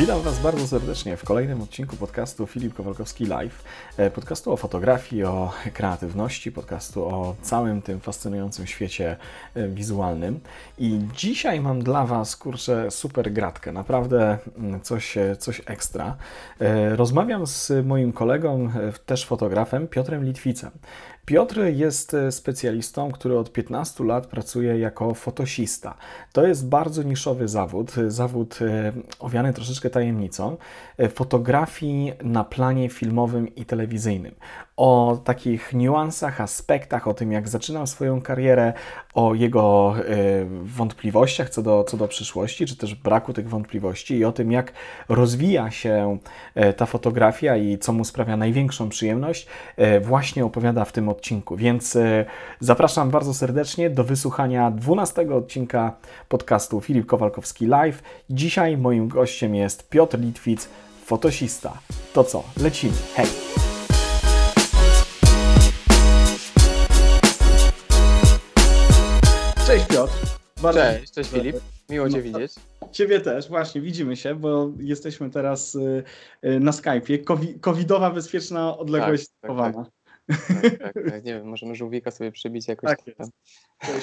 Witam Was bardzo serdecznie w kolejnym odcinku podcastu Filip Kowalkowski Live. E, podcastu o fotografii, o kreatywności, podcastu o całym tym fascynującym świecie e, wizualnym. I dzisiaj mam dla Was, kurczę, super gratkę, naprawdę mm, coś, e, coś ekstra. Rozmawiam z moim kolegą, też fotografem, Piotrem Litwicem. Piotr jest e, specjalistą, który od 15 lat pracuje jako fotosista. To jest bardzo niszowy zawód, zawód e, owiany troszeczkę tajemnicą e, fotografii na planie filmowym i telewizyjnym o takich niuansach, aspektach, o tym, jak zaczynał swoją karierę, o jego y, wątpliwościach co do, co do przyszłości, czy też braku tych wątpliwości i o tym, jak rozwija się y, ta fotografia i co mu sprawia największą przyjemność, y, właśnie opowiada w tym odcinku. Więc zapraszam bardzo serdecznie do wysłuchania 12 odcinka podcastu Filip Kowalkowski Live. Dzisiaj moim gościem jest Piotr Litwic, fotosista. To co, lecimy. Hej! Piotr. Bardzo cześć, cześć Filip. Miło Cię no, widzieć. Ciebie też, właśnie, widzimy się, bo jesteśmy teraz y, y, na Skype'ie. Covidowa bezpieczna odległość tak, tak, tak. Tak, tak, tak. Nie wiem, możemy żółwika sobie przybić jakoś. Tak jest.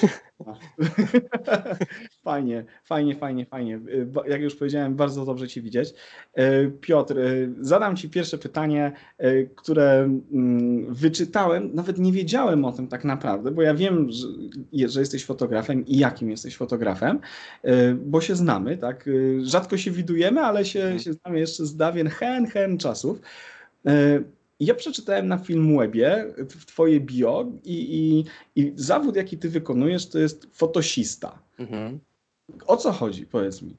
fajnie, fajnie, fajnie, fajnie. Jak już powiedziałem, bardzo dobrze Ci widzieć. E, Piotr, e, zadam Ci pierwsze pytanie, które mm, wyczytałem. Nawet nie wiedziałem o tym tak naprawdę, bo ja wiem, że, że jesteś fotografem i jakim jesteś fotografem, bo się znamy, tak? Rzadko się widujemy, ale się, mhm. się znamy jeszcze z dawien hen, hen czasów. Ja przeczytałem na Filmwebie w twoje bio i, i, i zawód, jaki ty wykonujesz, to jest fotosista. Mhm. O co chodzi, powiedz mi?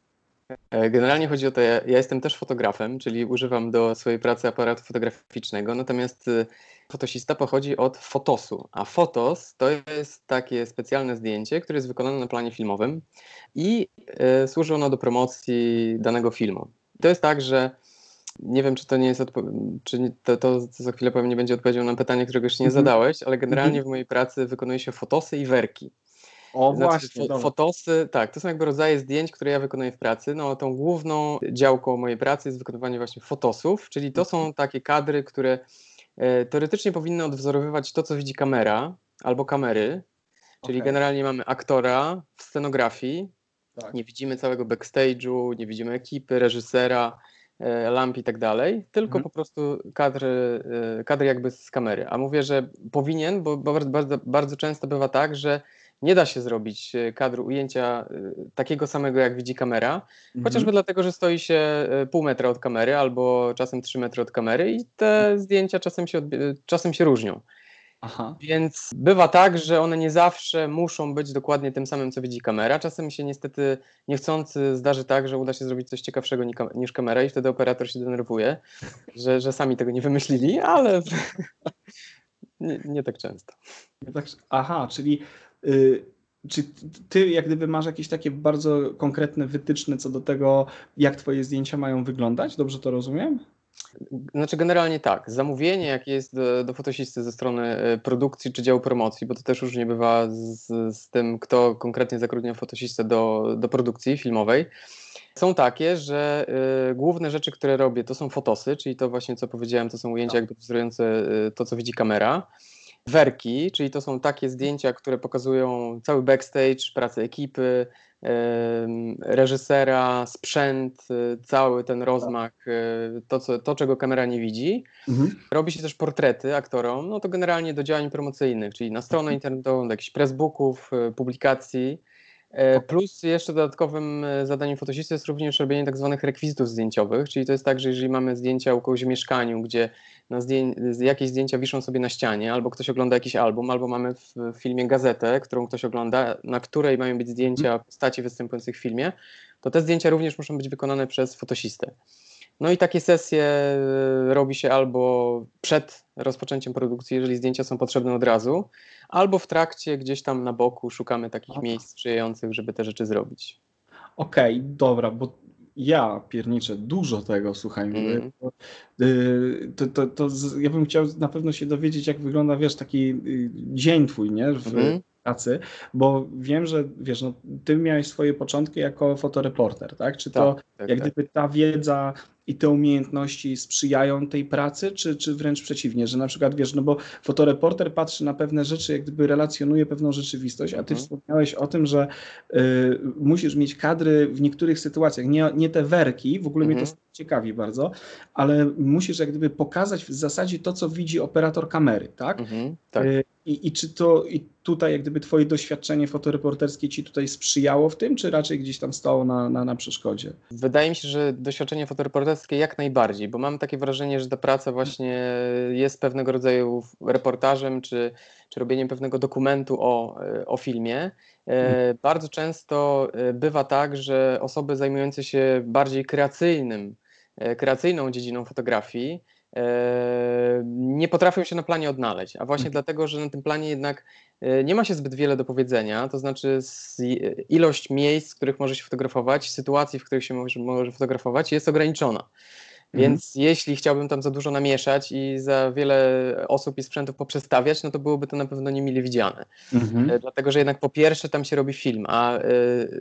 E, generalnie chodzi o to, ja, ja, jestem też fotografem, czyli używam do swojej pracy aparatu fotograficznego, natomiast y, fotosista pochodzi od fotosu, a fotos to jest takie specjalne zdjęcie, które jest wykonane na planie filmowym i y, służy ono do promocji danego filmu. To jest tak, że nie wiem, czy to nie jest czy to, to, co za chwilę powiem, nie będzie odpowiedzią na pytanie, którego jeszcze nie mhm. zadałeś, ale generalnie mhm. w mojej pracy wykonuje się fotosy i werki. O znaczy, właśnie. Fo fotosy, tak, to są jakby rodzaje zdjęć, które ja wykonuję w pracy. No, tą główną działką mojej pracy jest wykonywanie właśnie fotosów, czyli to są mhm. takie kadry, które e, teoretycznie powinny odwzorowywać to, co widzi kamera albo kamery. Czyli okay. generalnie mamy aktora w scenografii, tak. nie widzimy całego backstage'u, nie widzimy ekipy, reżysera, lamp i tak dalej, tylko mhm. po prostu kadry, e, kadry jakby z kamery. A mówię, że powinien, bo bardzo, bardzo często bywa tak, że nie da się zrobić e, kadru ujęcia takiego samego, jak widzi kamera, mhm. chociażby dlatego, że stoi się pół metra od kamery albo czasem trzy metry od kamery i te zdjęcia czasem się, czasem się różnią. Aha. Więc bywa tak, że one nie zawsze muszą być dokładnie tym samym, co widzi kamera. Czasem się niestety niechcący zdarzy tak, że uda się zrobić coś ciekawszego niż kamera i wtedy operator się denerwuje, że, że sami tego nie wymyślili, ale nie, nie tak często. Aha, czyli y, czy ty jak gdyby masz jakieś takie bardzo konkretne wytyczne co do tego, jak twoje zdjęcia mają wyglądać? Dobrze to rozumiem? Znaczy generalnie tak, zamówienie jakie jest do, do fotosisty ze strony e, produkcji czy działu promocji, bo to też różnie bywa z, z tym, kto konkretnie zatrudnia fotosistę do, do produkcji filmowej, są takie, że y, główne rzeczy, które robię, to są fotosy, czyli to właśnie co powiedziałem, to są ujęcia tak. jakby wzorujące y, to, co widzi kamera. Werki, czyli to są takie zdjęcia, które pokazują cały backstage, pracę ekipy, reżysera, sprzęt, y, cały ten rozmach, y, to, co, to czego kamera nie widzi. Mhm. Robi się też portrety aktorom, no to generalnie do działań promocyjnych, czyli na stronę internetową, do jakichś pressbooków, y, publikacji. E, plus jeszcze dodatkowym e, zadaniem fotosisty jest również robienie tak zwanych rekwizytów zdjęciowych, czyli to jest tak, że jeżeli mamy zdjęcia u kogoś w mieszkaniu, gdzie zdję jakieś zdjęcia wiszą sobie na ścianie, albo ktoś ogląda jakiś album, albo mamy w filmie gazetę, którą ktoś ogląda, na której mają być zdjęcia mhm. postaci występujących w filmie, to te zdjęcia również muszą być wykonane przez fotosistę. No i takie sesje e, robi się albo przed rozpoczęciem produkcji, jeżeli zdjęcia są potrzebne od razu, albo w trakcie gdzieś tam na boku szukamy takich Aha. miejsc sprzyjających, żeby te rzeczy zrobić. Okej, okay, dobra, bo ja pierniczę dużo tego, słuchaj. Mm. To, to, to, ja bym chciał na pewno się dowiedzieć, jak wygląda, wiesz, taki y, dzień twój, nie? W, mm. pracy, bo wiem, że wiesz, no, ty miałeś swoje początki jako fotoreporter, tak? Czy to Tak, tak, jak tak. gdyby ta wiedza i te umiejętności sprzyjają tej pracy, czy, czy wręcz przeciwnie, że na przykład wiesz, no bo fotoreporter patrzy na pewne rzeczy, jak gdyby relacjonuje pewną rzeczywistość, a ty Mhm. wspomniałeś o tym, że y, musisz mieć kadry w niektórych sytuacjach, nie, nie te werki, w ogóle mnie Mhm. to ciekawi bardzo, ale musisz jak gdyby pokazać w zasadzie to, co widzi operator kamery, tak? Mhm, tak. Y, I, I czy to i tutaj jak gdyby twoje doświadczenie fotoreporterskie ci tutaj sprzyjało w tym, czy raczej gdzieś tam stało na, na, na przeszkodzie? Wydaje mi się, że doświadczenie fotoreporterskie jak najbardziej, bo mam takie wrażenie, że ta praca właśnie jest pewnego rodzaju reportażem czy, czy robieniem pewnego dokumentu o, o filmie. E, Bardzo często e, bywa tak, że osoby zajmujące się bardziej kreacyjnym, kreacyjną dziedziną fotografii e, nie potrafią się na planie odnaleźć, a właśnie Mhm. dlatego, że na tym planie jednak e, nie ma się zbyt wiele do powiedzenia, to znaczy ilość miejsc, w których może się fotografować, sytuacji, w których się może, może fotografować jest ograniczona. Więc jeśli chciałbym tam za dużo namieszać i za wiele osób i sprzętów poprzestawiać, no to byłoby to na pewno niemile widziane. Mhm. E, Dlatego, że jednak po pierwsze tam się robi film, a e,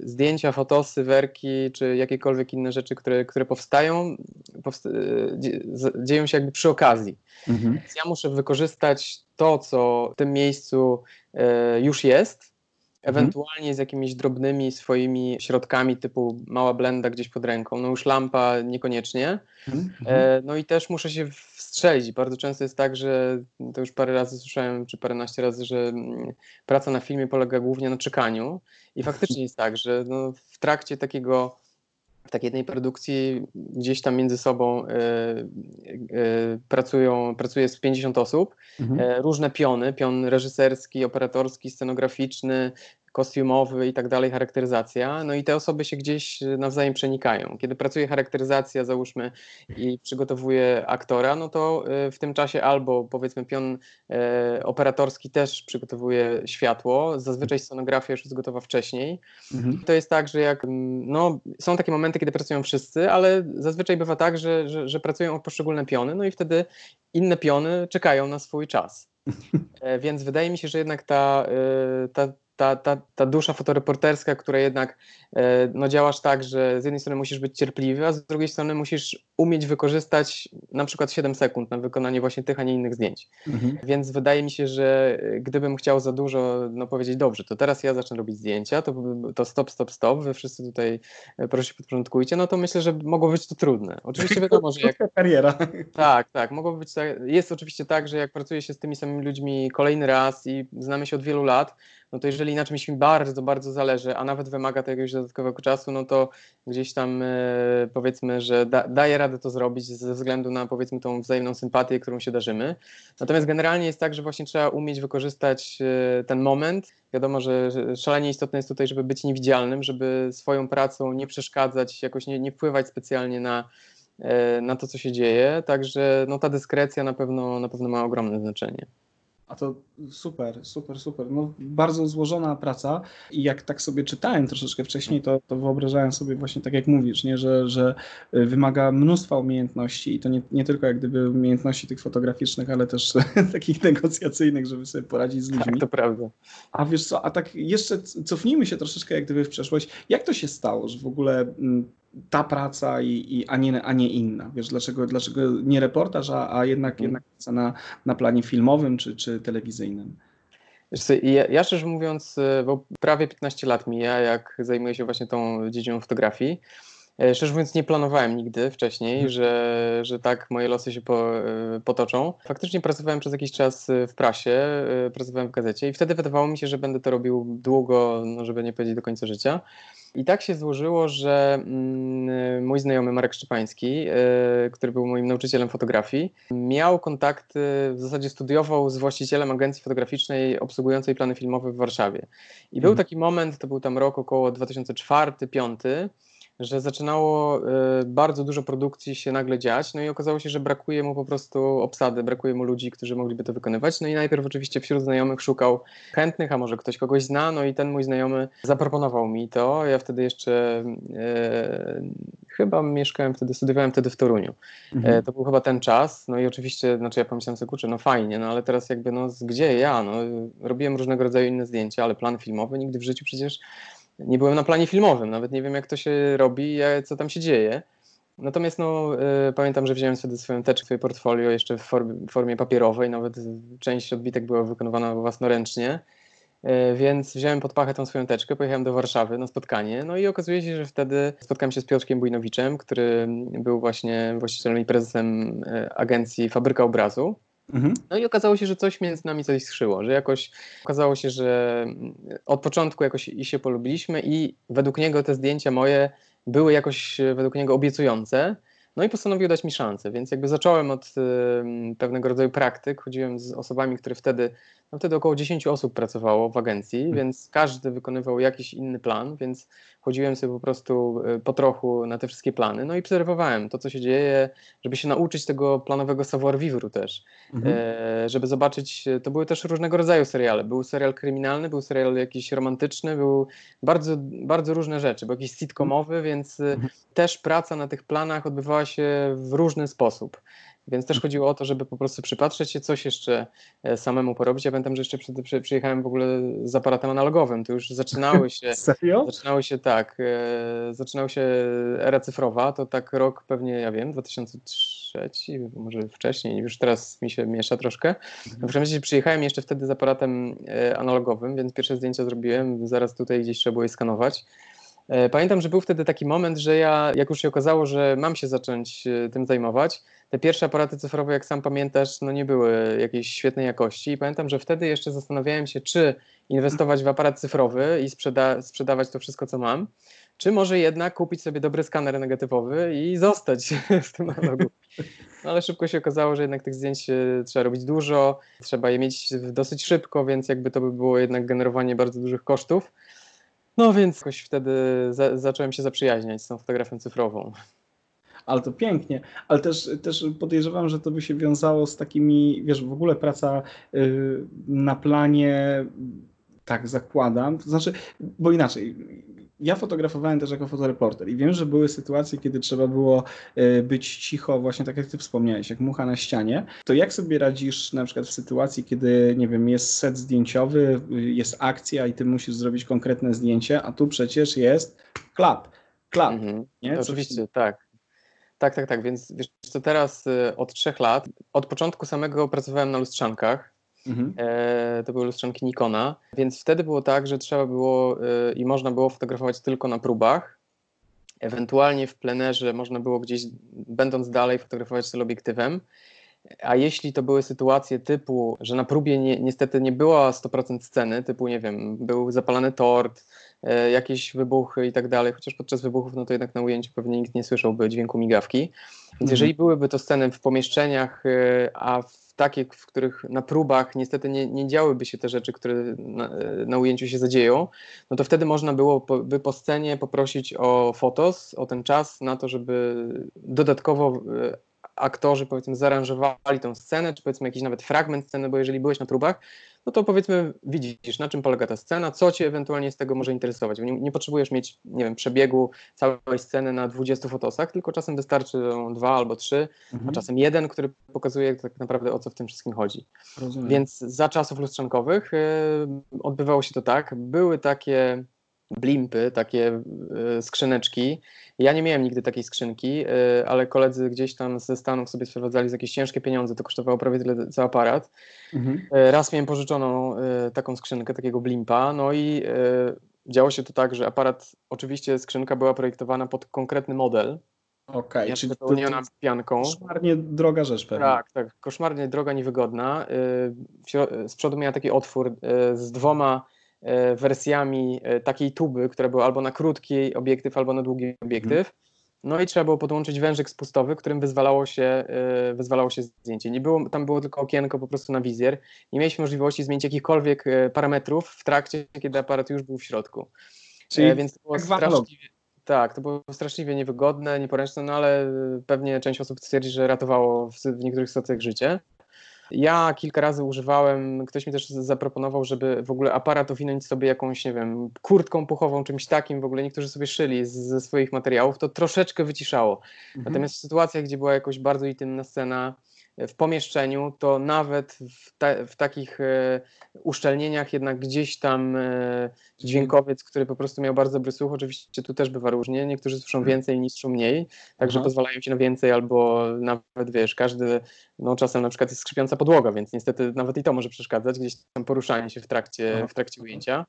zdjęcia, fotosy, werki czy jakiekolwiek inne rzeczy, które, które powstają, powst e, dzie- dzieją się jakby przy okazji. Mhm. Więc ja muszę wykorzystać to, co w tym miejscu e, już jest, ewentualnie z jakimiś drobnymi swoimi środkami typu mała blenda gdzieś pod ręką, no już lampa niekoniecznie. Mhm. E, no i też muszę się wstrzelić. Bardzo często jest tak, że to już parę razy słyszałem, czy paręnaście razy, że mm, praca na filmie polega głównie na czekaniu. I faktycznie jest tak, że no, w trakcie takiego w takiej jednej produkcji gdzieś tam między sobą e, e, pracują, pracuje z 50 osób, Mhm. e, różne piony, pion reżyserski, operatorski, scenograficzny, kostiumowy i tak dalej, charakteryzacja. No i te osoby się gdzieś e, nawzajem przenikają. Kiedy pracuje charakteryzacja, załóżmy, i przygotowuje aktora, no to e, w tym czasie albo powiedzmy pion e, operatorski też przygotowuje światło, zazwyczaj scenografia już jest gotowa wcześniej. Mhm. To jest tak, że jak, no, są takie momenty, kiedy pracują wszyscy, ale zazwyczaj bywa tak, że, że, że pracują poszczególne piony, no i wtedy inne piony czekają na swój czas. E, Więc wydaje mi się, że jednak ta, ta, ta, ta, ta dusza fotoreporterska, która jednak e, no, działasz tak, że z jednej strony musisz być cierpliwy, a z drugiej strony musisz umieć wykorzystać na przykład 7 sekund na wykonanie właśnie tych, a nie innych zdjęć. Mhm. Więc wydaje mi się, że e, gdybym chciał za dużo no, powiedzieć, dobrze, to teraz ja zacznę robić zdjęcia, to, to stop, stop, stop, wy wszyscy tutaj e, proszę się podporządkujcie, no to myślę, że mogło być to trudne. Oczywiście wiadomo, że jak kariera. tak, tak. Mogło być tak. Jest oczywiście tak, że jak pracuje się z tymi samymi ludźmi kolejny raz i znamy się od wielu lat, no to jeżeli na czymś mi bardzo, bardzo zależy, a nawet wymaga to jakiegoś dodatkowego czasu, no to gdzieś tam e, powiedzmy, że da, daję radę to zrobić ze względu na powiedzmy tą wzajemną sympatię, którą się darzymy. Natomiast generalnie jest tak, że właśnie trzeba umieć wykorzystać e, ten moment. Wiadomo, że że szalenie istotne jest tutaj, żeby być niewidzialnym, żeby swoją pracą nie przeszkadzać, jakoś nie, nie wpływać specjalnie na, e, na to, co się dzieje. Także no, ta dyskrecja na pewno, na pewno ma ogromne znaczenie. A to super, super, super. No, bardzo złożona praca i jak tak sobie czytałem troszeczkę wcześniej, to, to wyobrażałem sobie właśnie tak jak mówisz, nie? Że, że y, wymaga mnóstwa umiejętności i to nie, nie tylko jak gdyby umiejętności tych fotograficznych, ale też takich negocjacyjnych, żeby sobie poradzić z ludźmi. Tak, to prawda. A wiesz co, a tak jeszcze cofnijmy się troszeczkę jak gdyby w przeszłość. Jak to się stało, że w ogóle mm, ta praca, i, i, a, nie, a nie inna? Wiesz, dlaczego, dlaczego nie reportaż, a, a jednak, Mhm. jednak praca na, na planie filmowym czy, czy telewizyjnym? Ja, ja szczerze mówiąc, e, bo prawie 15 lat mija, jak zajmuję się właśnie tą dziedziną fotografii. E, Szczerze mówiąc, nie planowałem nigdy wcześniej, Mhm. że, że tak moje losy się po, e, potoczą. Faktycznie pracowałem przez jakiś czas e, w prasie, pracowałem w gazecie i wtedy wydawało mi się, że będę to robił długo, no żeby nie powiedzieć do końca życia. I tak się złożyło, że mm, mój znajomy Marek Szczepański, który był moim nauczycielem fotografii, miał kontakty, w zasadzie studiował z właścicielem agencji fotograficznej obsługującej plany filmowe w Warszawie. I był Mhm. taki moment, to był tam rok około 2004-2005, że zaczynało e, bardzo dużo produkcji się nagle dziać, no i okazało się, że brakuje mu po prostu obsady, brakuje mu ludzi, którzy mogliby to wykonywać. No i najpierw oczywiście wśród znajomych szukał chętnych, a może ktoś kogoś zna, no i ten mój znajomy zaproponował mi to. Ja wtedy jeszcze e, chyba mieszkałem wtedy, studiowałem wtedy w Toruniu. Mhm. E, to był chyba ten czas, no i oczywiście, znaczy ja pomyślałem sobie, kurczę, no fajnie, no ale teraz jakby, no gdzie ja, no robiłem różnego rodzaju inne zdjęcia, ale plan filmowy nigdy w życiu przecież nie byłem na planie filmowym, nawet nie wiem jak to się robi, co tam się dzieje. Natomiast no, y, pamiętam, że wziąłem wtedy swoją teczkę, swoje portfolio jeszcze w formie, formie papierowej, nawet część odbitek była wykonywana własnoręcznie, y, więc wziąłem pod pachę tą swoją teczkę, pojechałem do Warszawy na spotkanie, no i okazuje się, że wtedy spotkałem się z Piotrkiem Bujnowiczem, który był właśnie właścicielem i prezesem y, agencji Fabryka Obrazu. Mhm. No i okazało się, że coś między nami coś skrzyło, że jakoś okazało się, że od początku jakoś i się polubiliśmy i według niego te zdjęcia moje były jakoś e, według niego obiecujące. No i postanowił dać mi szansę, więc jakby zacząłem od y, pewnego rodzaju praktyk. Chodziłem z osobami, które wtedy, no wtedy około 10 osób pracowało w agencji, hmm. więc każdy wykonywał jakiś inny plan, więc chodziłem sobie po prostu y, po trochu na te wszystkie plany. No i obserwowałem to, co się dzieje, żeby się nauczyć tego planowego savoir-vivre też. Mhm. E, żeby zobaczyć, to były też różnego rodzaju seriale. Był serial kryminalny, był serial jakiś romantyczny, był bardzo, bardzo różne rzeczy. Był jakiś sitcomowy, więc mhm. też praca na tych planach odbywała się w różny sposób. Więc też chodziło o to, żeby po prostu przypatrzeć się, coś jeszcze e, samemu porobić. Ja pamiętam, że jeszcze przy, przy, przyjechałem w ogóle z aparatem analogowym. To już zaczynały się. Serio? Zaczynały się tak. E, zaczynała się era cyfrowa. To tak rok pewnie, ja wiem, 2003, może wcześniej, już teraz mi się miesza troszkę. W każdym razie przyjechałem jeszcze wtedy z aparatem e, analogowym, więc pierwsze zdjęcia zrobiłem. Zaraz tutaj gdzieś trzeba było je skanować. E, pamiętam, że był wtedy taki moment, że ja, jak już się okazało, że mam się zacząć e, tym zajmować, te pierwsze aparaty cyfrowe, jak sam pamiętasz, no nie były jakiejś świetnej jakości. I pamiętam, że wtedy jeszcze zastanawiałem się, czy inwestować w aparat cyfrowy i sprzeda sprzedawać to wszystko, co mam, czy może jednak kupić sobie dobry skaner negatywowy i zostać w tym analogu. No ale szybko się okazało, że jednak tych zdjęć e, trzeba robić dużo, trzeba je mieć dosyć szybko, więc jakby to by było jednak generowanie bardzo dużych kosztów. No więc jakoś wtedy za, zacząłem się zaprzyjaźniać z tą fotografią cyfrową. Ale to pięknie, ale też, też podejrzewam, że to by się wiązało z takimi, wiesz, w ogóle praca y, na planie, tak zakładam, to znaczy, bo inaczej, ja fotografowałem też jako fotoreporter i wiem, że były sytuacje, kiedy trzeba było e, być cicho, właśnie tak jak ty wspomniałeś, jak mucha na ścianie. To jak sobie radzisz na przykład w sytuacji, kiedy, nie wiem, jest set zdjęciowy, jest akcja i ty musisz zrobić konkretne zdjęcie, a tu przecież jest klap, klap, mhm. nie? Oczywiście, tak. Tak, tak, tak, więc wiesz co, teraz y, od trzech lat, od początku samego pracowałem na lustrzankach, Mhm. E, to były lustrzanki Nikona, więc wtedy było tak, że trzeba było e, i można było fotografować tylko na próbach. Ewentualnie w plenerze można było gdzieś, będąc dalej, fotografować teleobiektywem. A jeśli to były sytuacje typu, że na próbie nie, niestety nie była 100% sceny, typu, nie wiem, był zapalany tort, e, jakieś wybuchy i tak dalej, chociaż podczas wybuchów, no to jednak na ujęciu pewnie nikt nie słyszałby dźwięku migawki. Więc mhm. jeżeli byłyby to sceny w pomieszczeniach, e, a w takie, w których na próbach niestety nie, nie działyby się te rzeczy, które na, na, ujęciu się zadzieją, no to wtedy można było po, by po scenie poprosić o fotos, o ten czas na to, żeby dodatkowo e, aktorzy powiedzmy zaaranżowali tą scenę, czy powiedzmy jakiś nawet fragment sceny, bo jeżeli byłeś na próbach, no to powiedzmy widzisz, na czym polega ta scena, co cię ewentualnie z tego może interesować. Nie, nie, potrzebujesz mieć, nie wiem, przebiegu całej sceny na 20 fotosach, tylko czasem wystarczy dwa albo trzy, mhm. a czasem jeden, który pokazuje tak naprawdę o co w tym wszystkim chodzi. Rozumiem. Więc za czasów lustrzankowych yy, odbywało się to tak, były takie blimpy, takie y, skrzyneczki. Ja nie miałem nigdy takiej skrzynki, y, ale koledzy gdzieś tam ze Stanów sobie sprowadzali za jakieś ciężkie pieniądze, to kosztowało prawie tyle co aparat. Mhm. Y, raz miałem pożyczoną taką skrzynkę, takiego blimpa, no i działo się to tak, że aparat, oczywiście skrzynka była projektowana pod konkretny model, Okej, okay, czyli wypełniona pianką. Koszmarnie droga rzecz pewnie. Tak, tak, koszmarnie droga, niewygodna. Z przodu miała taki otwór z dwoma E, wersjami e, takiej tuby, która była albo na krótki obiektyw, albo na długi obiektyw. No i trzeba było podłączyć wężyk spustowy, którym wyzwalało się, e, wyzwalało się zdjęcie. Nie było, tam było tylko okienko po prostu na wizjer. Nie mieliśmy możliwości zmienić jakichkolwiek parametrów w trakcie, kiedy aparat już był w środku. Czyli Więc to było straszliwie, tak, to było straszliwie niewygodne, nieporęczne, no ale pewnie część osób twierdzi, że ratowało w, w niektórych sytuacjach życie. Ja kilka razy używałem, ktoś mi też zaproponował, żeby w ogóle aparat owinąć sobie jakąś, nie wiem, kurtką puchową, czymś takim, w ogóle niektórzy sobie szyli z, ze swoich materiałów, to troszeczkę wyciszało. Mhm. Natomiast w sytuacjach, gdzie była jakoś bardzo intymna scena, w pomieszczeniu, to nawet w, ta, w takich e, uszczelnieniach jednak gdzieś tam e, dźwiękowiec, który po prostu miał bardzo dobry słuch, oczywiście tu też bywa różnie, niektórzy słyszą mhm. więcej, inni słyszą mniej, także Aha. pozwalają ci na więcej albo nawet wiesz, każdy, no czasem na przykład jest skrzypiąca podłoga, więc niestety nawet i to może przeszkadzać, gdzieś tam poruszanie się w trakcie, w trakcie ujęcia.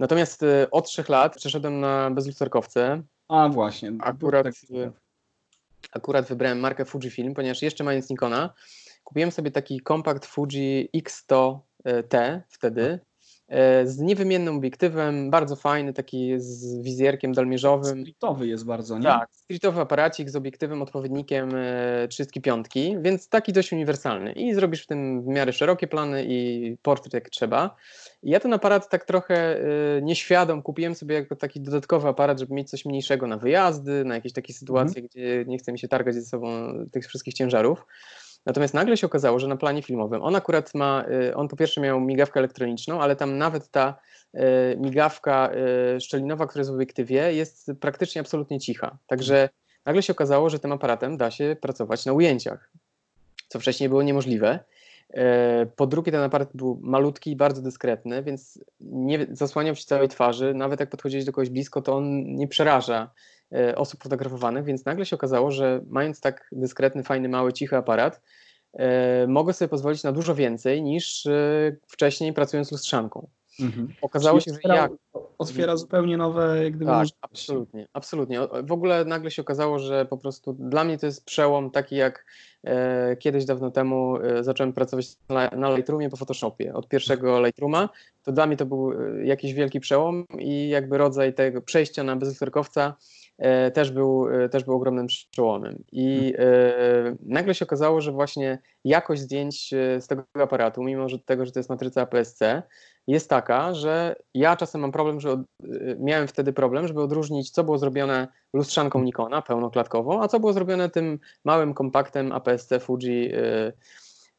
Natomiast e, od trzech lat przeszedłem na bezlusterkowce. A właśnie. Akurat, tak akurat wybrałem markę Fujifilm, ponieważ jeszcze mając Nikona, kupiłem sobie taki kompakt Fuji X100T wtedy z niewymiennym obiektywem, bardzo fajny, taki z wizjerkiem dalmierzowym. Streetowy jest bardzo, nie? Tak, streetowy aparacik z obiektywem odpowiednikiem 35, e, więc taki dość uniwersalny. I zrobisz w tym w miarę szerokie plany i portret jak trzeba. I ja ten aparat tak trochę y, nieświadom kupiłem sobie jako taki dodatkowy aparat, żeby mieć coś mniejszego na wyjazdy, na jakieś takie sytuacje, mm. gdzie nie chcę mi się targać ze sobą tych wszystkich ciężarów. Natomiast nagle się okazało, że na planie filmowym on akurat ma, y, on po pierwsze miał migawkę elektroniczną, ale tam nawet ta y, migawka szczelinowa, która jest w obiektywie, jest praktycznie absolutnie cicha. Także nagle się okazało, że tym aparatem da się pracować na ujęciach, co wcześniej było niemożliwe. Po drugie, ten aparat był malutki i bardzo dyskretny, więc nie zasłaniał się całej twarzy. Nawet jak podchodziłeś do kogoś blisko, to on nie przeraża osób fotografowanych, więc nagle się okazało, że mając tak dyskretny, fajny, mały, cichy aparat, e, mogę sobie pozwolić na dużo więcej niż wcześniej pracując lustrzanką. Mhm. Okazało Czyli się, że jak. Otwiera zupełnie nowe, jak gdyby. Tak, absolutnie, absolutnie. W ogóle nagle się okazało, że po prostu dla mnie to jest przełom taki jak e, kiedyś dawno temu e, zacząłem pracować na, na Lightroomie po Photoshopie. Od pierwszego Lightrooma to dla mnie to był e, jakiś wielki przełom i jakby rodzaj tego przejścia na bezlusterkowca e, też, był, e, też był ogromnym przełomem. I hmm. e, nagle się okazało, że właśnie jakość zdjęć z tego aparatu, mimo że tego, że to jest matryca APS-C, jest taka, że ja czasem mam problem, że od, miałem wtedy problem, żeby odróżnić, co było zrobione lustrzanką Nikona pełnoklatkową, a co było zrobione tym małym kompaktem APS-C Fuji.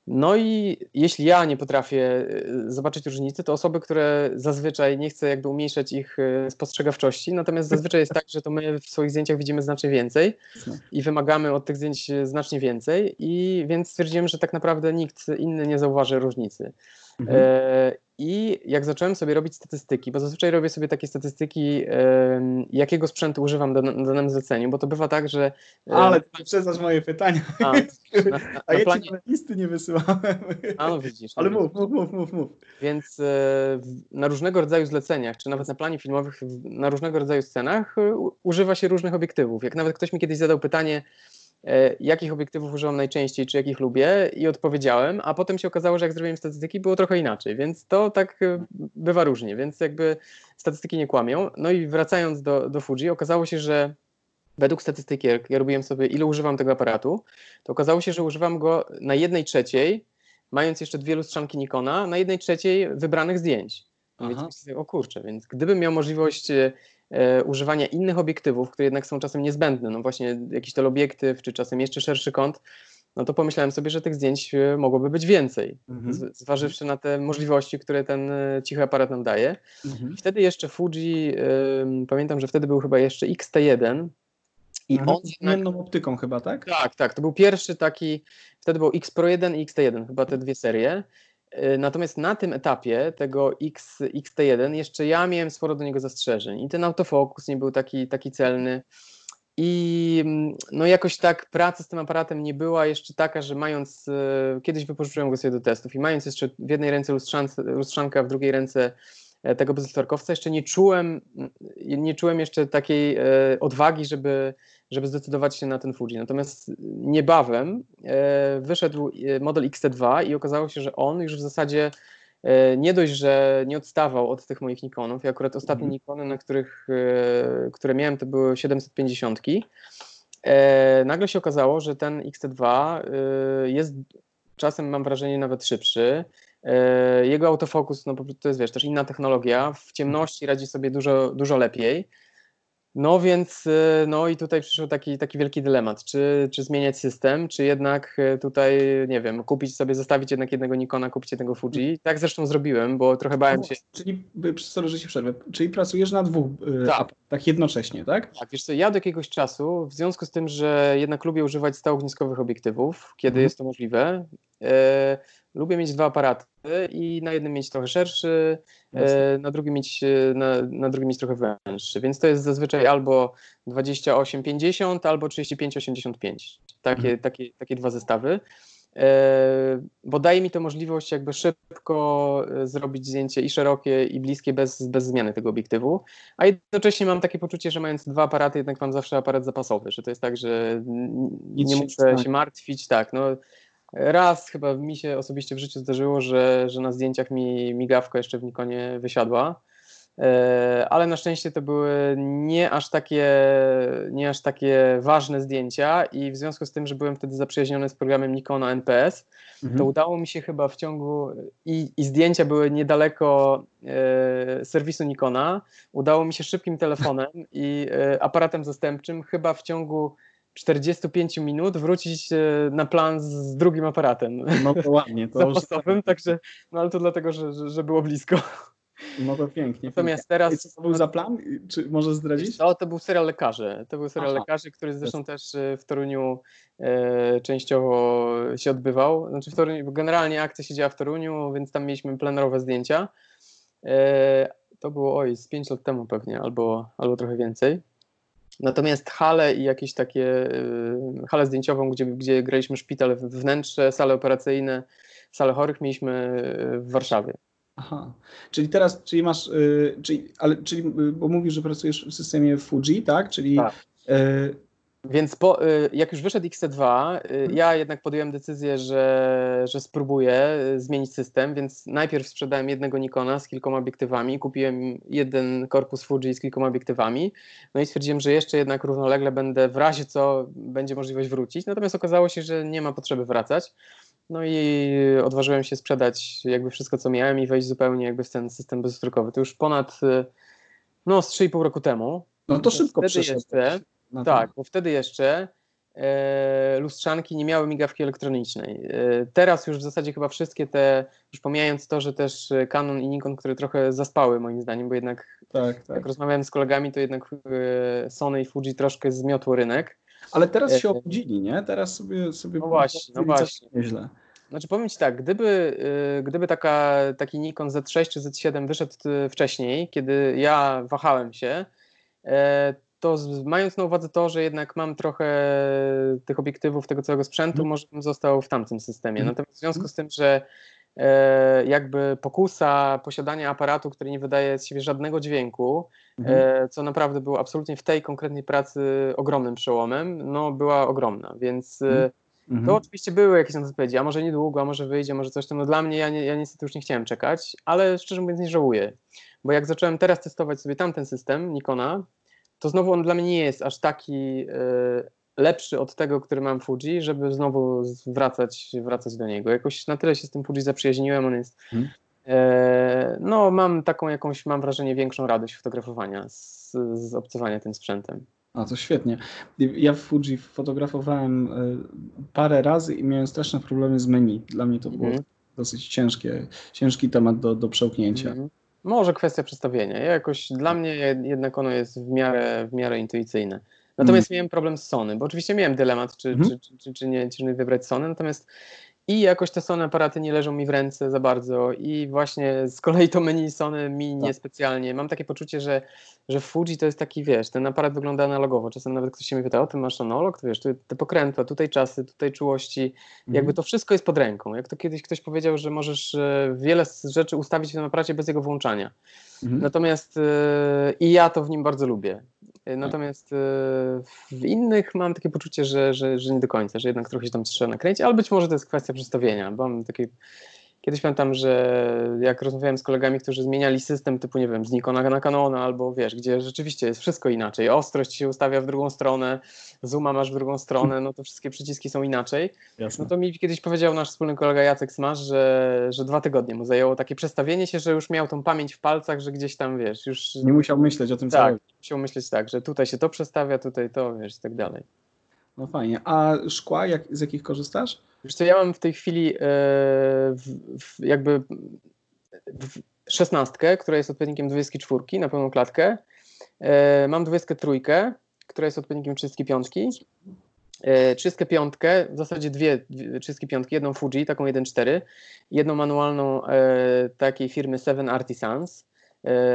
No i jeśli ja nie potrafię y, zobaczyć różnicy, to osoby, które zazwyczaj nie chcę jakby umniejszać ich spostrzegawczości, natomiast zazwyczaj jest tak, że to my w swoich zdjęciach widzimy znacznie więcej i wymagamy od tych zdjęć znacznie więcej i więc stwierdziłem, że tak naprawdę nikt inny nie zauważy różnicy. Mhm. E, I jak zacząłem sobie robić statystyki, bo zazwyczaj robię sobie takie statystyki, jakiego sprzętu używam do, na danym zleceniu, bo to bywa tak, że. Ale ty przeznasz moje pytania. A, na, na, a ja planie... ci listy nie wysyłałem. A no widzisz. Ale mów, mów, mów, mów, mów. Więc e, na różnego rodzaju zleceniach, czy nawet na planie filmowych, na różnego rodzaju scenach e, używa się różnych obiektywów. Jak nawet ktoś mi kiedyś zadał pytanie, E, jakich obiektywów używam najczęściej, czy jakich lubię i odpowiedziałem, a potem się okazało, że jak zrobiłem statystyki, było trochę inaczej, więc to tak e, bywa różnie, więc jakby statystyki nie kłamią. No i wracając do, do Fuji, okazało się, że według statystyki, jak ja robiłem sobie, ile używam tego aparatu, to okazało się, że używam go na jednej trzeciej, mając jeszcze dwie lustrzanki Nikona, na jednej trzeciej wybranych zdjęć. Więc, o kurczę, więc gdybym miał możliwość e, e, używania innych obiektywów, które jednak są czasem niezbędne, no właśnie jakiś teleobiektyw, czy czasem jeszcze szerszy kąt, no to pomyślałem sobie, że tych zdjęć e, mogłoby być więcej, mhm. zważywszy na te możliwości, które ten e, cichy aparat nam daje. Mhm. wtedy jeszcze Fuji, pamiętam, że wtedy był chyba jeszcze XT1, i on z jednak... optyką chyba, tak? Tak, tak. To był pierwszy taki, wtedy był X Pro 1 i XT1, chyba te dwie serie. E, natomiast na tym etapie tego X, XT1 jeszcze ja miałem sporo do niego zastrzeżeń i ten autofokus nie był taki, taki celny. I mm, no jakoś tak praca z tym aparatem nie była jeszcze taka, że mając, e, kiedyś wypożyczyłem go sobie do testów i mając jeszcze w jednej ręce lustrzankę, a w drugiej ręce tego bezlusterkowca, jeszcze nie czułem, nie czułem jeszcze takiej odwagi, żeby, żeby zdecydować się na ten Fuji. Natomiast niebawem e, wyszedł e, model XT2 i okazało się, że on już w zasadzie e, nie dość, że nie odstawał od tych moich Nikonów. Ja akurat ostatnie mm. Nikony, na których, które miałem, to były 750. Nagle się okazało, że ten XT2 jest czasem, mam wrażenie, nawet szybszy. Jego autofokus, no to jest wiesz, też inna technologia, w ciemności radzi sobie dużo, dużo lepiej. No więc, y, no i tutaj przyszedł taki, taki wielki dylemat, czy, czy zmieniać system, czy jednak y, tutaj, nie wiem, kupić sobie, zostawić jednak jednego Nikona, kupić jednego Fuji. Tak zresztą zrobiłem, bo trochę bałem się. Czyli, sorry, że się przerwę, czyli pracujesz na dwóch tak. tak jednocześnie, tak? Tak, wiesz co, ja do jakiegoś czasu, w związku z tym, że jednak lubię używać stałogniskowych obiektywów, kiedy mhm. jest to możliwe, e, lubię mieć dwa aparaty i na jednym mieć trochę szerszy, e, na drugim mieć, e, na, na drugim mieć trochę węższy. Więc to jest zazwyczaj albo 28-50, albo 35-85. Takie, mhm. takie, takie dwa zestawy. E, bo daje mi to możliwość jakby szybko zrobić zdjęcie i szerokie, i bliskie bez, bez zmiany tego obiektywu, a jednocześnie mam takie poczucie, że mając dwa aparaty, jednak mam zawsze aparat zapasowy, że to jest tak, że nie muszę się martwić, tak, no Raz chyba mi się osobiście w życiu zdarzyło, że, że na zdjęciach mi migawka jeszcze w Nikonie wysiadła, e, ale na szczęście to były nie aż takie, nie aż takie ważne zdjęcia i w związku z tym, że byłem wtedy zaprzyjaźniony z programem Nikona NPS, mhm. to udało mi się chyba w ciągu i, i zdjęcia były niedaleko e, serwisu Nikona, udało mi się szybkim telefonem i e, aparatem zastępczym chyba w ciągu 45 minut wrócić e, na plan z drugim aparatem. No to ładnie. To zapasowym, także, no ale to dlatego, że, że, że było blisko. No to pięknie. Natomiast teraz. I co to był za plan? Czy może zdradzić? To, to był serial lekarzy. To był serial Aha. lekarzy, który zresztą też e, w Toruniu e, częściowo się odbywał. Znaczy w Toruniu, generalnie akcja się działa w Toruniu, więc tam mieliśmy plenerowe zdjęcia. E, to było oj, z 5 lat temu pewnie, albo, albo trochę więcej. Natomiast halę i jakieś takie y, halę zdjęciową, gdzie, gdzie graliśmy szpital, wnętrze, sale operacyjne, sale chorych mieliśmy y, w Warszawie. Aha, czyli teraz, czyli masz, yy, czyli, ale, czyli, bo mówisz, że pracujesz w systemie Fuji, tak? Czyli tak. Więc po, y, jak już wyszedł XC2, y, mhm. ja jednak podjąłem decyzję, że, że spróbuję y, zmienić system, więc najpierw sprzedałem jednego Nikona z kilkoma obiektywami, kupiłem jeden korpus Fuji z kilkoma obiektywami, no i stwierdziłem, że jeszcze jednak równolegle będę w razie co będzie możliwość wrócić, natomiast okazało się, że nie ma potrzeby wracać. No i odważyłem się sprzedać jakby wszystko, co miałem i wejść zupełnie jakby w ten system bezutrykowy. To już ponad, no z 3,5 roku temu. No to szybko przeszedł. Jeszcze, tak, bo wtedy jeszcze e, lustrzanki nie miały migawki elektronicznej. E, teraz już w zasadzie chyba wszystkie te, już pomijając to, że też Canon i Nikon, które trochę zaspały moim zdaniem, bo jednak tak, tak. jak rozmawiałem z kolegami, to jednak e, Sony i Fuji troszkę zmiotło rynek. Ale teraz się obudzili, nie? Teraz sobie, sobie no właśnie, no właśnie. Nieźle. Znaczy powiem Ci tak, gdyby, gdyby taka, taki Nikon Z6 czy Z7 wyszedł wcześniej, kiedy ja wahałem się, to mając na uwadze to, że jednak mam trochę tych obiektywów, tego całego sprzętu, mm. może bym został w tamtym systemie. Mhm. Natomiast w związku z tym, że e, jakby pokusa posiadania aparatu, który nie wydaje z siebie żadnego dźwięku, mhm. e, co naprawdę było absolutnie w tej konkretnej pracy ogromnym przełomem, no była ogromna, więc e, mhm. to oczywiście były jakieś odpowiedzi, a może niedługo, a może wyjdzie, może coś tam. No dla mnie ja, nie, ja niestety już nie chciałem czekać, ale szczerze mówiąc nie żałuję, bo jak zacząłem teraz testować sobie tamten system Nikona, to znowu on dla mnie nie jest aż taki y, lepszy od tego, który mam Fuji, żeby znowu wracać, wracać do niego. Jakoś na tyle się z tym Fuji zaprzyjaźniłem, on jest hmm. no mam taką jakąś, mam wrażenie, większą radość fotografowania z, z obcowania tym sprzętem. A to świetnie. Ja w Fuji fotografowałem e, parę razy i miałem straszne problemy z menu. Dla mnie to było mm. dosyć ciężkie, ciężki temat do, do przełknięcia. Mm. Może kwestia przedstawienia. Ja jakoś dla mnie jednak ono jest w miarę, w miarę intuicyjne. Natomiast mm. miałem problem z Sony, bo oczywiście miałem dylemat, czy, mm. czy, czy, czy, czy, nie, czy nie wybrać Sony, natomiast i jakoś te Sony aparaty nie leżą mi w ręce za bardzo i właśnie z kolei to menu Sony mi tak. niespecjalnie. Mam takie poczucie, że, że Fuji to jest taki, wiesz, ten aparat wygląda analogowo. Czasem nawet ktoś się mi pyta, o ty masz analog, to wiesz, tu te pokrętła, tutaj czasy, tutaj czułości, mhm. jakby to wszystko jest pod ręką. Jak to kiedyś ktoś powiedział, że możesz e, wiele rzeczy ustawić w tym aparacie bez jego włączania. Mhm. Natomiast yy, i ja to w nim bardzo lubię. Tak. Natomiast e, w innych mam takie poczucie, że, że, że nie do końca, że jednak trochę się tam trzeba nakręcić, ale być może to jest kwestia przedstawienia, bo mam takie Kiedyś pamiętam, że jak rozmawiałem z kolegami, którzy zmieniali system typu, nie wiem, z Nikona na Canona albo wiesz, gdzie rzeczywiście jest wszystko inaczej, ostrość się ustawia w drugą stronę, zooma masz w drugą stronę, no to wszystkie przyciski są inaczej. Jasne. No to mi kiedyś powiedział nasz wspólny kolega Jacek Smasz, że, że dwa tygodnie mu zajęło takie przestawienie się, że już miał tą pamięć w palcach, że gdzieś tam, wiesz, już... Nie musiał myśleć o tym, tak, robi. musiał myśleć tak, że tutaj się to przestawia, tutaj to, wiesz, i tak dalej. No fajnie. A szkła, jak, z jakich korzystasz? Wiesz co, ja mam w tej chwili e, w, w, jakby w szesnastkę, która jest odpowiednikiem 24 na pełną klatkę. E, mam 23, która jest odpowiednikiem 35. E, 35, w zasadzie dwie, dwie 35, jedną Fuji, taką 1.4, jedną manualną takiej firmy Seven Artisans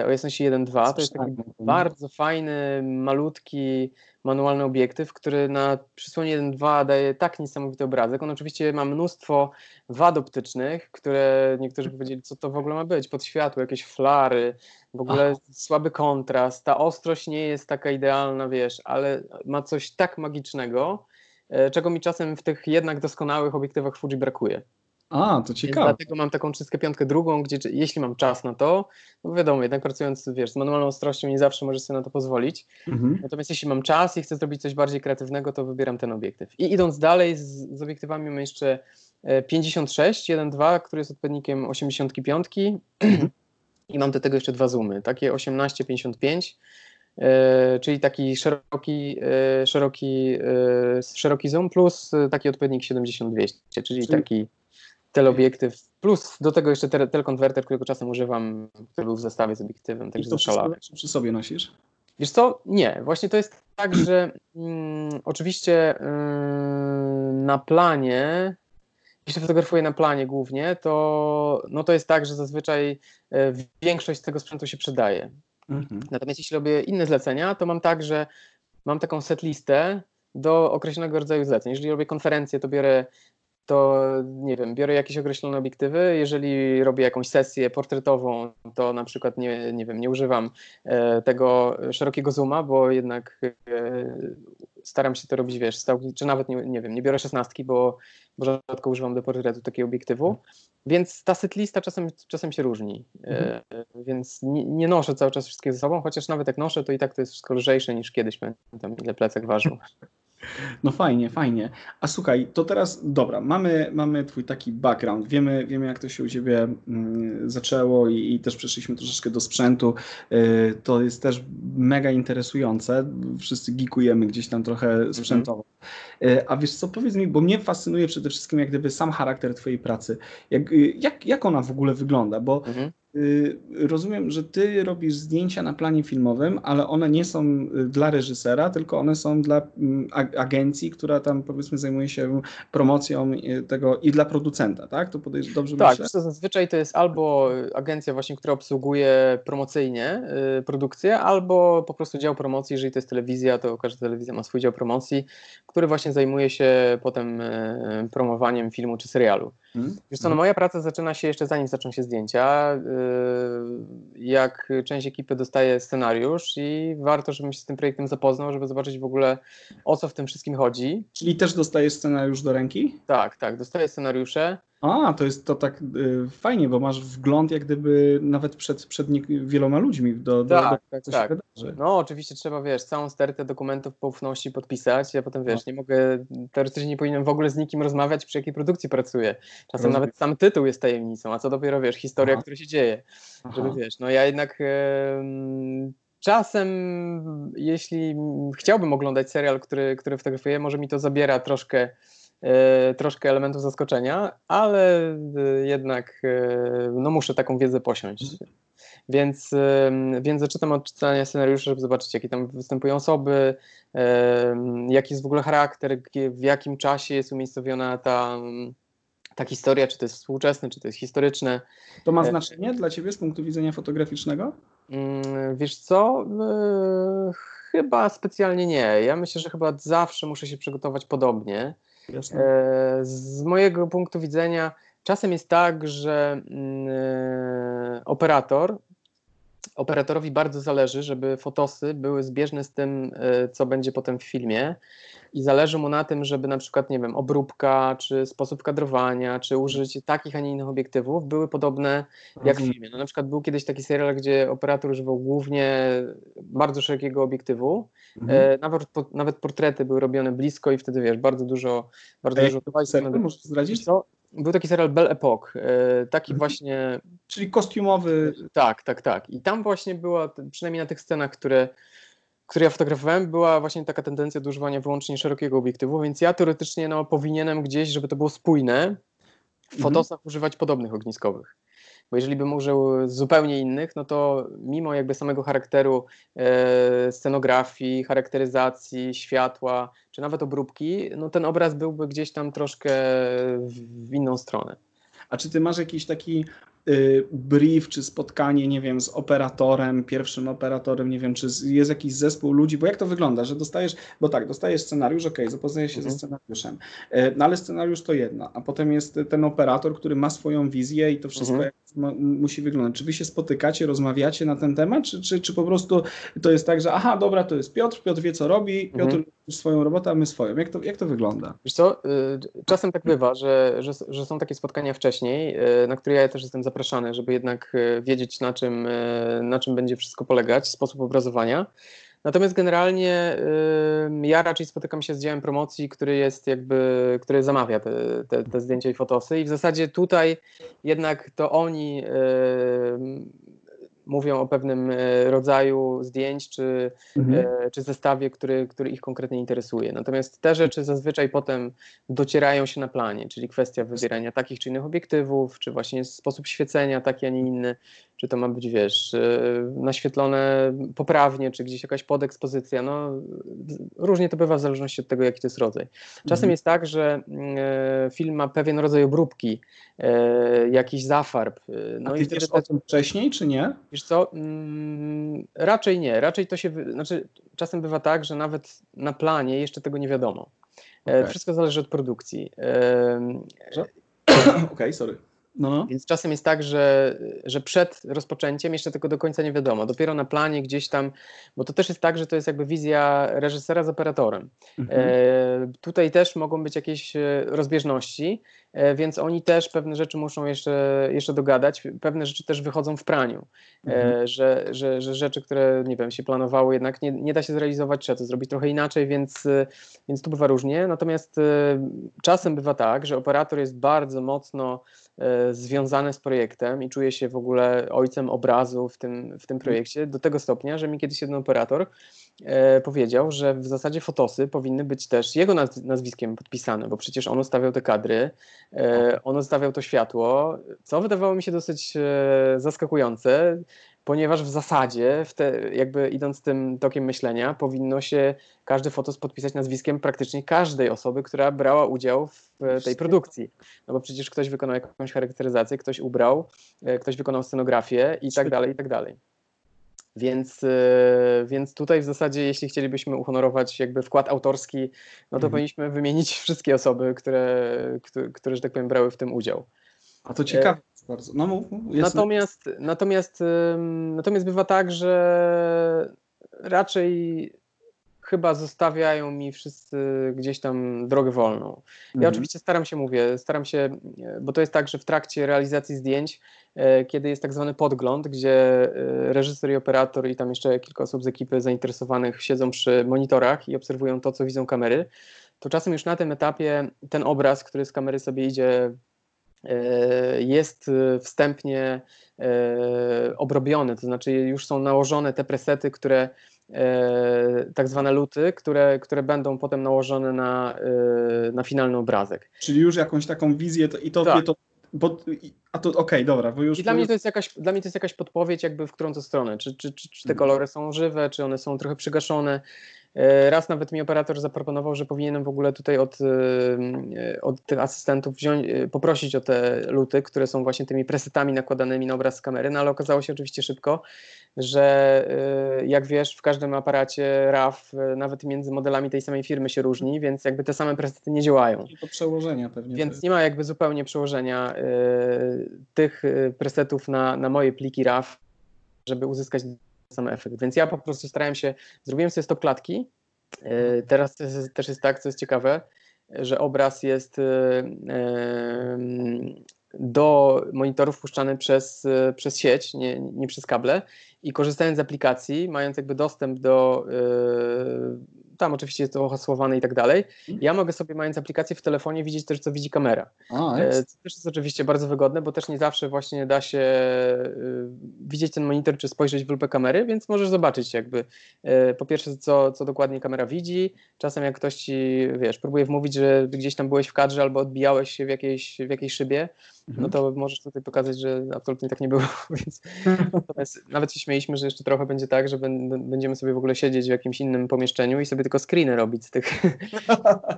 o jasności 1.2. To jest taki bardzo fajny, malutki, manualny obiektyw, który na przysłonie 1.2 daje tak niesamowity obrazek. On oczywiście ma mnóstwo wad optycznych, które niektórzy powiedzieli, co to w ogóle ma być, pod światło, jakieś flary, w ogóle słaby kontrast, ta ostrość nie jest taka idealna, wiesz, ale ma coś tak magicznego, e, czego mi czasem w tych jednak doskonałych obiektywach Fuji brakuje. A, to Więc ciekawe. dlatego mam taką 35 drugą, gdzie jeśli mam czas na to, no wiadomo, jednak pracując wiesz, z manualną ostrością nie zawsze możesz sobie na to pozwolić. Mhm. Natomiast jeśli mam czas i chcę zrobić coś bardziej kreatywnego, to wybieram ten obiektyw. I idąc dalej z, z obiektywami mam jeszcze e, 56, 1.2, który jest odpowiednikiem 85 i mam do tego jeszcze dwa zoomy, takie 18-55, e, czyli taki szeroki, e, szeroki, e, szeroki zoom plus e, taki odpowiednik 70-200, czyli, Czyli- taki teleobiektyw plus do tego jeszcze tele- telekonwerter, którego czasem używam, który był w zestawie z obiektywem, także zaszalałem. przy sobie nosisz? Wiesz co? Nie. Właśnie to jest tak, że mm, oczywiście mm, na planie, jeśli fotografuję na planie głównie, to, no to jest tak, że zazwyczaj e, większość z tego sprzętu się przydaje. Mhm. Natomiast jeśli robię inne zlecenia, to mam tak, że mam taką setlistę do określonego rodzaju zleceń. Jeżeli robię konferencję, to biorę to nie wiem, biorę jakieś określone obiektywy. Jeżeli robię jakąś sesję portretową, to na przykład nie, nie wiem, nie używam e, tego szerokiego zooma, bo jednak e, staram się to robić, wiesz, stał, czy nawet nie, nie wiem, nie biorę szesnastki, bo, bo rzadko używam do portretu takiego obiektywu. Więc ta setlista czasem, czasem się różni. E, więc nie, nie noszę cały czas wszystkiego ze sobą, chociaż nawet jak noszę, to i tak to jest wszystko lżejsze niż kiedyś. Pamiętam, ile plecak ważył. No fajnie, fajnie. A słuchaj, to teraz, dobra, mamy, mamy twój taki background, wiemy, wiemy jak to się u ciebie mm, zaczęło i, i też przeszliśmy troszeczkę do sprzętu. Y, to jest też mega interesujące. Wszyscy geekujemy gdzieś tam trochę sprzętowo. Y, a wiesz co, powiedz mi, bo mnie fascynuje przede wszystkim jak gdyby sam charakter twojej pracy. Jak, jak, jak ona w ogóle wygląda? Bo Mhm. Rozumiem, że ty robisz zdjęcia na planie filmowym, ale one nie są y, dla reżysera, tylko one są dla mm, ag- agencji, która tam powiedzmy zajmuje się promocją y, tego i dla producenta, tak? To podejrz- dobrze Tak, myślę? co, zazwyczaj to jest albo agencja właśnie, która obsługuje promocyjnie y, produkcję, albo po prostu dział promocji, jeżeli to jest telewizja, to każda telewizja ma swój dział promocji, który właśnie zajmuje się potem y, promowaniem filmu czy serialu. Mhm. Wiesz co, no moja praca zaczyna się jeszcze zanim zaczną się zdjęcia, y, jak część ekipy dostaje scenariusz i warto, żebym się z tym projektem zapoznał, żeby zobaczyć w ogóle o co w tym wszystkim chodzi. Czyli też dostajesz scenariusz do ręki? Tak, tak, dostaję scenariusze, A, to jest to tak y, fajnie, bo masz wgląd jak gdyby nawet przed, przed nie, wieloma ludźmi do, do, Tak, do tak, co tak. się wydarzy. No, oczywiście trzeba, wiesz, całą stertę dokumentów poufności podpisać. Ja potem, wiesz, nie mogę, teoretycznie nie powinienem w ogóle z nikim rozmawiać, przy jakiej produkcji pracuję. Czasem Rozumiem. nawet sam tytuł jest tajemnicą, a co dopiero, wiesz, historia, Aha. która się dzieje. Żeby, Aha. wiesz, no ja jednak em, czasem, jeśli chciałbym oglądać serial, który, który fotografuję, może mi to zabiera troszkę troszkę elementów zaskoczenia, ale e, jednak e, no muszę taką wiedzę posiąść. Więc, em, więc zaczynam od czytania scenariuszy, żeby zobaczyć, jakie tam występują osoby, jaki jest w ogóle charakter, w jakim czasie jest umiejscowiona ta, ta historia, czy to jest współczesne, czy to jest historyczne. To ma E, znaczenie dla ciebie z punktu widzenia fotograficznego? Mm, Wiesz co? E, Chyba specjalnie nie. Ja myślę, że chyba zawsze muszę się przygotować podobnie. Jasne. E, Z mojego punktu widzenia czasem jest tak, że mm, e, operator operatorowi bardzo zależy, żeby fotosy były zbieżne z tym, e, co będzie potem w filmie i zależy mu na tym, żeby na przykład, nie wiem, obróbka, czy sposób kadrowania, czy użycie takich, a nie innych obiektywów były podobne jak w filmie. No, na przykład był kiedyś taki serial, gdzie operator używał głównie bardzo szerokiego obiektywu, mhm. e, nawet, po, nawet portrety były robione blisko i wtedy, wiesz, bardzo dużo... Bardzo dużo serial, możesz zdradzić? Co? Był taki serial Belle Epoque, e, taki mhm. właśnie... Czyli kostiumowy... Tak, tak, tak. I tam właśnie była, przynajmniej na tych scenach, które które ja fotografowałem, była właśnie taka tendencja do używania wyłącznie szerokiego obiektywu, więc ja teoretycznie no, powinienem gdzieś, żeby to było spójne, w mhm. fotosach mhm. używać podobnych ogniskowych. Bo jeżeli bym użył zupełnie innych, no to mimo jakby samego charakteru e, scenografii, charakteryzacji, światła, czy nawet obróbki, no ten obraz byłby gdzieś tam troszkę w, w inną stronę. A czy ty masz jakiś taki brief czy spotkanie, nie wiem, z operatorem, pierwszym operatorem, nie wiem, czy jest jakiś zespół ludzi, bo jak to wygląda, że dostajesz, bo tak, dostajesz scenariusz, ok, zapoznajesz się mhm. ze scenariuszem, y, no ale scenariusz to jedno, a potem jest ten operator, który ma swoją wizję i to wszystko mhm. ma, musi wyglądać. Czy wy się spotykacie, rozmawiacie na ten temat, czy, czy, czy po prostu to jest tak, że aha, dobra, to jest Piotr, Piotr wie co robi, Piotr mhm. swoją robotę, a my swoją. Jak to, jak to wygląda? Wiesz co, y, czasem tak bywa, że, że, że są takie spotkania wcześniej, na które ja też jestem zapraszany, żeby jednak e, wiedzieć, na czym, e, na czym będzie wszystko polegać, sposób obrazowania. Natomiast generalnie ja raczej spotykam się z działem promocji, który jest jakby, który zamawia te, te, te zdjęcia i fotosy i w zasadzie tutaj jednak to oni mówią o pewnym e, rodzaju zdjęć czy, mhm. E, czy zestawie, który, który ich konkretnie interesuje. Natomiast te rzeczy zazwyczaj potem docierają się na planie, czyli kwestia wybierania takich czy innych obiektywów, czy właśnie sposób świecenia taki, a nie inny, czy to ma być, wiesz, e, naświetlone poprawnie, czy gdzieś jakaś podekspozycja. No, różnie to bywa w zależności od tego, jaki to jest rodzaj. Czasem mhm. jest tak, że mm, film ma pewien rodzaj obróbki, jakiś zafarb. No a ty i wiesz o tym wcześniej, czy nie? Wiesz co, mm, raczej nie. Raczej to się, znaczy czasem bywa tak, że nawet na planie jeszcze tego nie wiadomo. E, okay. Wszystko zależy od produkcji. Okej, okay, sorry. No, no. Więc czasem jest tak, że, że przed rozpoczęciem jeszcze tego do końca nie wiadomo. Dopiero na planie gdzieś tam, bo to też jest tak, że to jest jakby wizja reżysera z operatorem. Mhm. E, tutaj też mogą być jakieś e, rozbieżności, więc oni też pewne rzeczy muszą jeszcze, jeszcze dogadać. Pewne rzeczy też wychodzą w praniu, e, mhm. że, że, że rzeczy, które nie wiem, się planowało, jednak nie, nie da się zrealizować, trzeba to zrobić trochę inaczej, więc, e, więc tu bywa różnie. Natomiast e, czasem bywa tak, że operator jest bardzo mocno E, związane z projektem i czuję się w ogóle ojcem obrazu w tym, w tym projekcie, do tego stopnia, że mi kiedyś jeden operator e, powiedział, że w zasadzie fotosy powinny być też jego nazwiskiem podpisane, bo przecież on ustawiał te kadry, e, on ustawiał to światło, co wydawało mi się dosyć zaskakujące ponieważ w zasadzie, w te, jakby idąc tym tokiem myślenia, powinno się każdy fotos podpisać nazwiskiem praktycznie każdej osoby, która brała udział w tej produkcji. No bo przecież ktoś wykonał jakąś charakteryzację, ktoś ubrał, e, ktoś wykonał scenografię i tak dalej, i tak dalej. Więc, e, więc tutaj w zasadzie, jeśli chcielibyśmy uhonorować jakby wkład autorski, no to mhm. powinniśmy wymienić wszystkie osoby, które, które, które, że tak powiem, brały w tym udział. A to ciekawe bardzo. No, mów, mów, natomiast, natomiast, natomiast bywa tak, że raczej chyba zostawiają mi wszyscy gdzieś tam drogę wolną. Ja mhm. oczywiście staram się, mówię, staram się, bo to jest tak, że w trakcie realizacji zdjęć, e, kiedy jest tak zwany podgląd, gdzie e, reżyser i operator i tam jeszcze kilka osób z ekipy zainteresowanych siedzą przy monitorach i obserwują to, co widzą kamery, to czasem już na tym etapie ten obraz, który z kamery sobie idzie E, jest e, wstępnie e, obrobiony, to znaczy już są nałożone te presety, które tak zwane luty, które, które będą potem nałożone na, na finalny obrazek. Czyli już jakąś taką wizję to, i to, tak. to bo, a to okej, okay, dobra, bo już. I dla mnie, to jest jakaś, dla mnie to jest jakaś podpowiedź, jakby w którą to stronę. Czy, czy, czy, czy te mhm. kolory są żywe, czy one są trochę przygaszone. E, raz nawet mi operator zaproponował, że powinienem w ogóle tutaj od, e, od tych asystentów wziąć, e, poprosić o te luty, które są właśnie tymi presetami nakładanymi na obraz z kamery, no ale okazało się oczywiście szybko, że jak wiesz, w każdym aparacie RAW, nawet między modelami tej samej firmy się różni, więc jakby te same presety nie działają. I to przełożenia pewnie. Więc nie ma jakby zupełnie przełożenia tych presetów na, na moje pliki RAW żeby uzyskać sam efekt. Więc ja po prostu starałem się, zrobiłem sobie stop klatki. E, teraz też jest tak, co jest ciekawe, że obraz jest e, do monitorów puszczany przez, przez sieć, nie, nie przez kable i korzystając z aplikacji, mając jakby dostęp do tam oczywiście jest to hasłowane i tak dalej. Mhm. Ja mogę sobie, mając aplikację w telefonie, widzieć też, co widzi kamera. A, e, jest. To też jest oczywiście bardzo wygodne, bo też nie zawsze właśnie da się y, widzieć ten monitor, czy spojrzeć w lupę kamery, więc możesz zobaczyć jakby y, po pierwsze, co, co dokładnie kamera widzi. Czasem jak ktoś ci, wiesz, próbuje wmówić, że gdzieś tam byłeś w kadrze albo odbijałeś się w jakiejś, w jakiejś szybie, no mhm. to możesz tutaj pokazać, że absolutnie tak nie było. Więc nawet się śmieliśmy, że jeszcze trochę będzie tak, że będziemy sobie w ogóle siedzieć w jakimś innym pomieszczeniu i sobie tylko screeny robić z tych.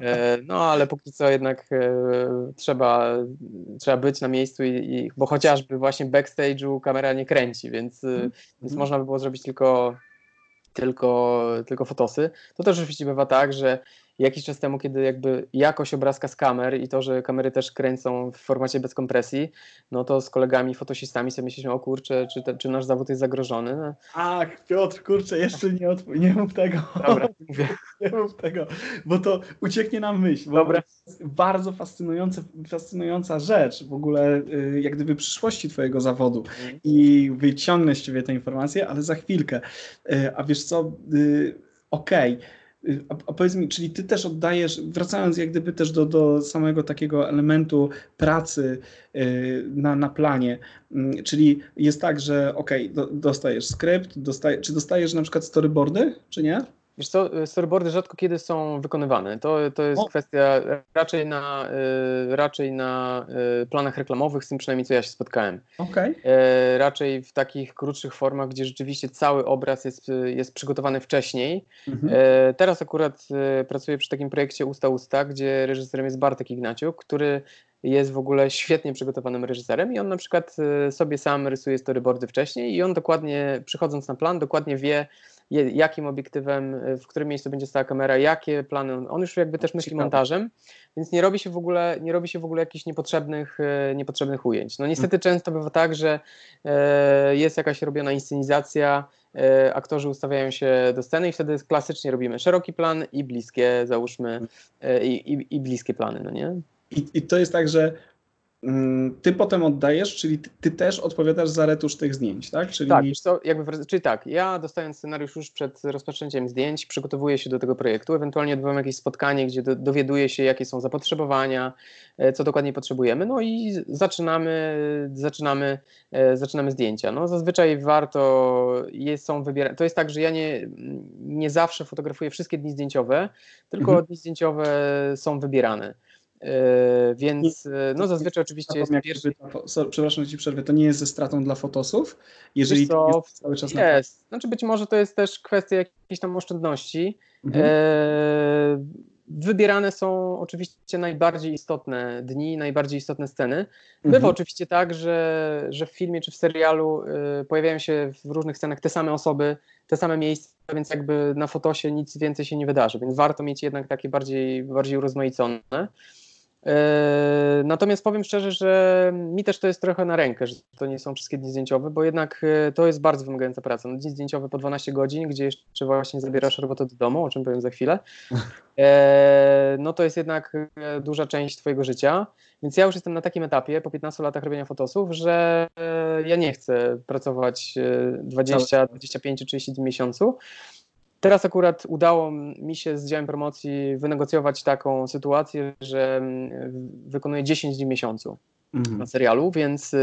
E, no ale póki co jednak e, trzeba, trzeba być na miejscu, i, i bo chociażby właśnie backstage'u kamera nie kręci, więc, mm. więc można by było zrobić tylko tylko, tylko fotosy. To też oczywiście bywa tak, że jakiś czas temu, kiedy jakby jakość obrazka z kamer i to, że kamery też kręcą w formacie bez kompresji, no to z kolegami fotosistami sobie myśleliśmy, o kurczę, czy, te, czy nasz zawód jest zagrożony. No. Ach, Piotr, kurczę, jeszcze nie, odp- nie mów tego. Dobra, mówię. Nie mów tego, bo to ucieknie nam myśl. Dobra. bardzo fascynujące, fascynująca rzecz w ogóle, y, jak gdyby przyszłości twojego zawodu mm. i wyciągnę z ciebie te informacje, ale za chwilkę. Y, a wiesz co, y, okej, okay a, a, powiedz mi, czyli ty też oddajesz, wracając jak gdyby też do, do samego takiego elementu pracy yy, na, na planie, yy, czyli jest tak, że ok, do, dostajesz skrypt, dostaje, czy dostajesz na przykład storyboardy, czy nie? Wiesz co, storyboardy rzadko kiedy są wykonywane. To, to jest o. kwestia raczej na, y, raczej na y, planach reklamowych, z tym przynajmniej co ja się spotkałem. Okay. Raczej w takich krótszych formach, gdzie rzeczywiście cały obraz jest, jest przygotowany wcześniej. Mhm. Teraz akurat pracuję przy takim projekcie Usta Usta, gdzie reżyserem jest Bartek Ignaciuk, który jest w ogóle świetnie przygotowanym reżyserem i on na przykład sobie sam rysuje storyboardy wcześniej i on dokładnie, przychodząc na plan, dokładnie wie, jakim obiektywem, y, w którym miejscu będzie stała kamera, jakie plany. On już jakby też myśli Ciekawe. montażem, więc nie robi się w ogóle, nie robi się w ogóle jakichś niepotrzebnych, y, niepotrzebnych ujęć. No niestety hmm. często bywa tak, że e, jest jakaś robiona inscenizacja, e, aktorzy ustawiają się do sceny i wtedy klasycznie robimy szeroki plan i bliskie, załóżmy, e, i, i, i bliskie plany, no nie? I, I to jest tak, że ty potem oddajesz, czyli ty, ty, też odpowiadasz za retusz tych zdjęć, tak? Czyli... Tak, to jakby, czyli tak, ja dostając scenariusz już przed rozpoczęciem zdjęć, przygotowuję się do tego projektu, ewentualnie odbywam jakieś spotkanie, gdzie do, dowiaduję się, jakie są zapotrzebowania, e, co dokładnie potrzebujemy, no i zaczynamy, zaczynamy, e, zaczynamy zdjęcia. No zazwyczaj warto, jest, są wybierane, to jest tak, że ja nie, nie zawsze fotografuję wszystkie dni zdjęciowe, tylko mhm. dni zdjęciowe są wybierane. E, więc e, no zazwyczaj oczywiście jest pierwszy... Przepraszam, że ci przerwę, to nie jest ze stratą dla fotosów, jeżeli to jest cały czas Jest, na... znaczy być może to jest też kwestia jakiejś tam oszczędności. Mhm. E... Wybierane są oczywiście najbardziej istotne dni, najbardziej istotne sceny. Bywa mhm. oczywiście tak, że, że w filmie czy w serialu pojawiają się w różnych scenach te same osoby, te same miejsca, więc jakby na fotosie nic więcej się nie wydarzy, więc warto mieć jednak takie bardziej, bardziej urozmaicone. E, natomiast powiem szczerze, że mi też to jest trochę na rękę, że to nie są wszystkie dni zdjęciowe, bo jednak e, to jest bardzo wymagająca praca. No, dni zdjęciowe po 12 godzin, gdzie jeszcze właśnie zabierasz robotę do domu, o czym powiem za chwilę, e, no to jest jednak duża część Twojego życia. Więc ja już jestem na takim etapie po 15 latach robienia fotosów, że ja nie chcę pracować 20, 25 30 dni w miesiącu. Teraz akurat udało mi się z działem promocji wynegocjować taką sytuację, że mm, wykonuję 10 dni w miesiącu mhm. na serialu, więc,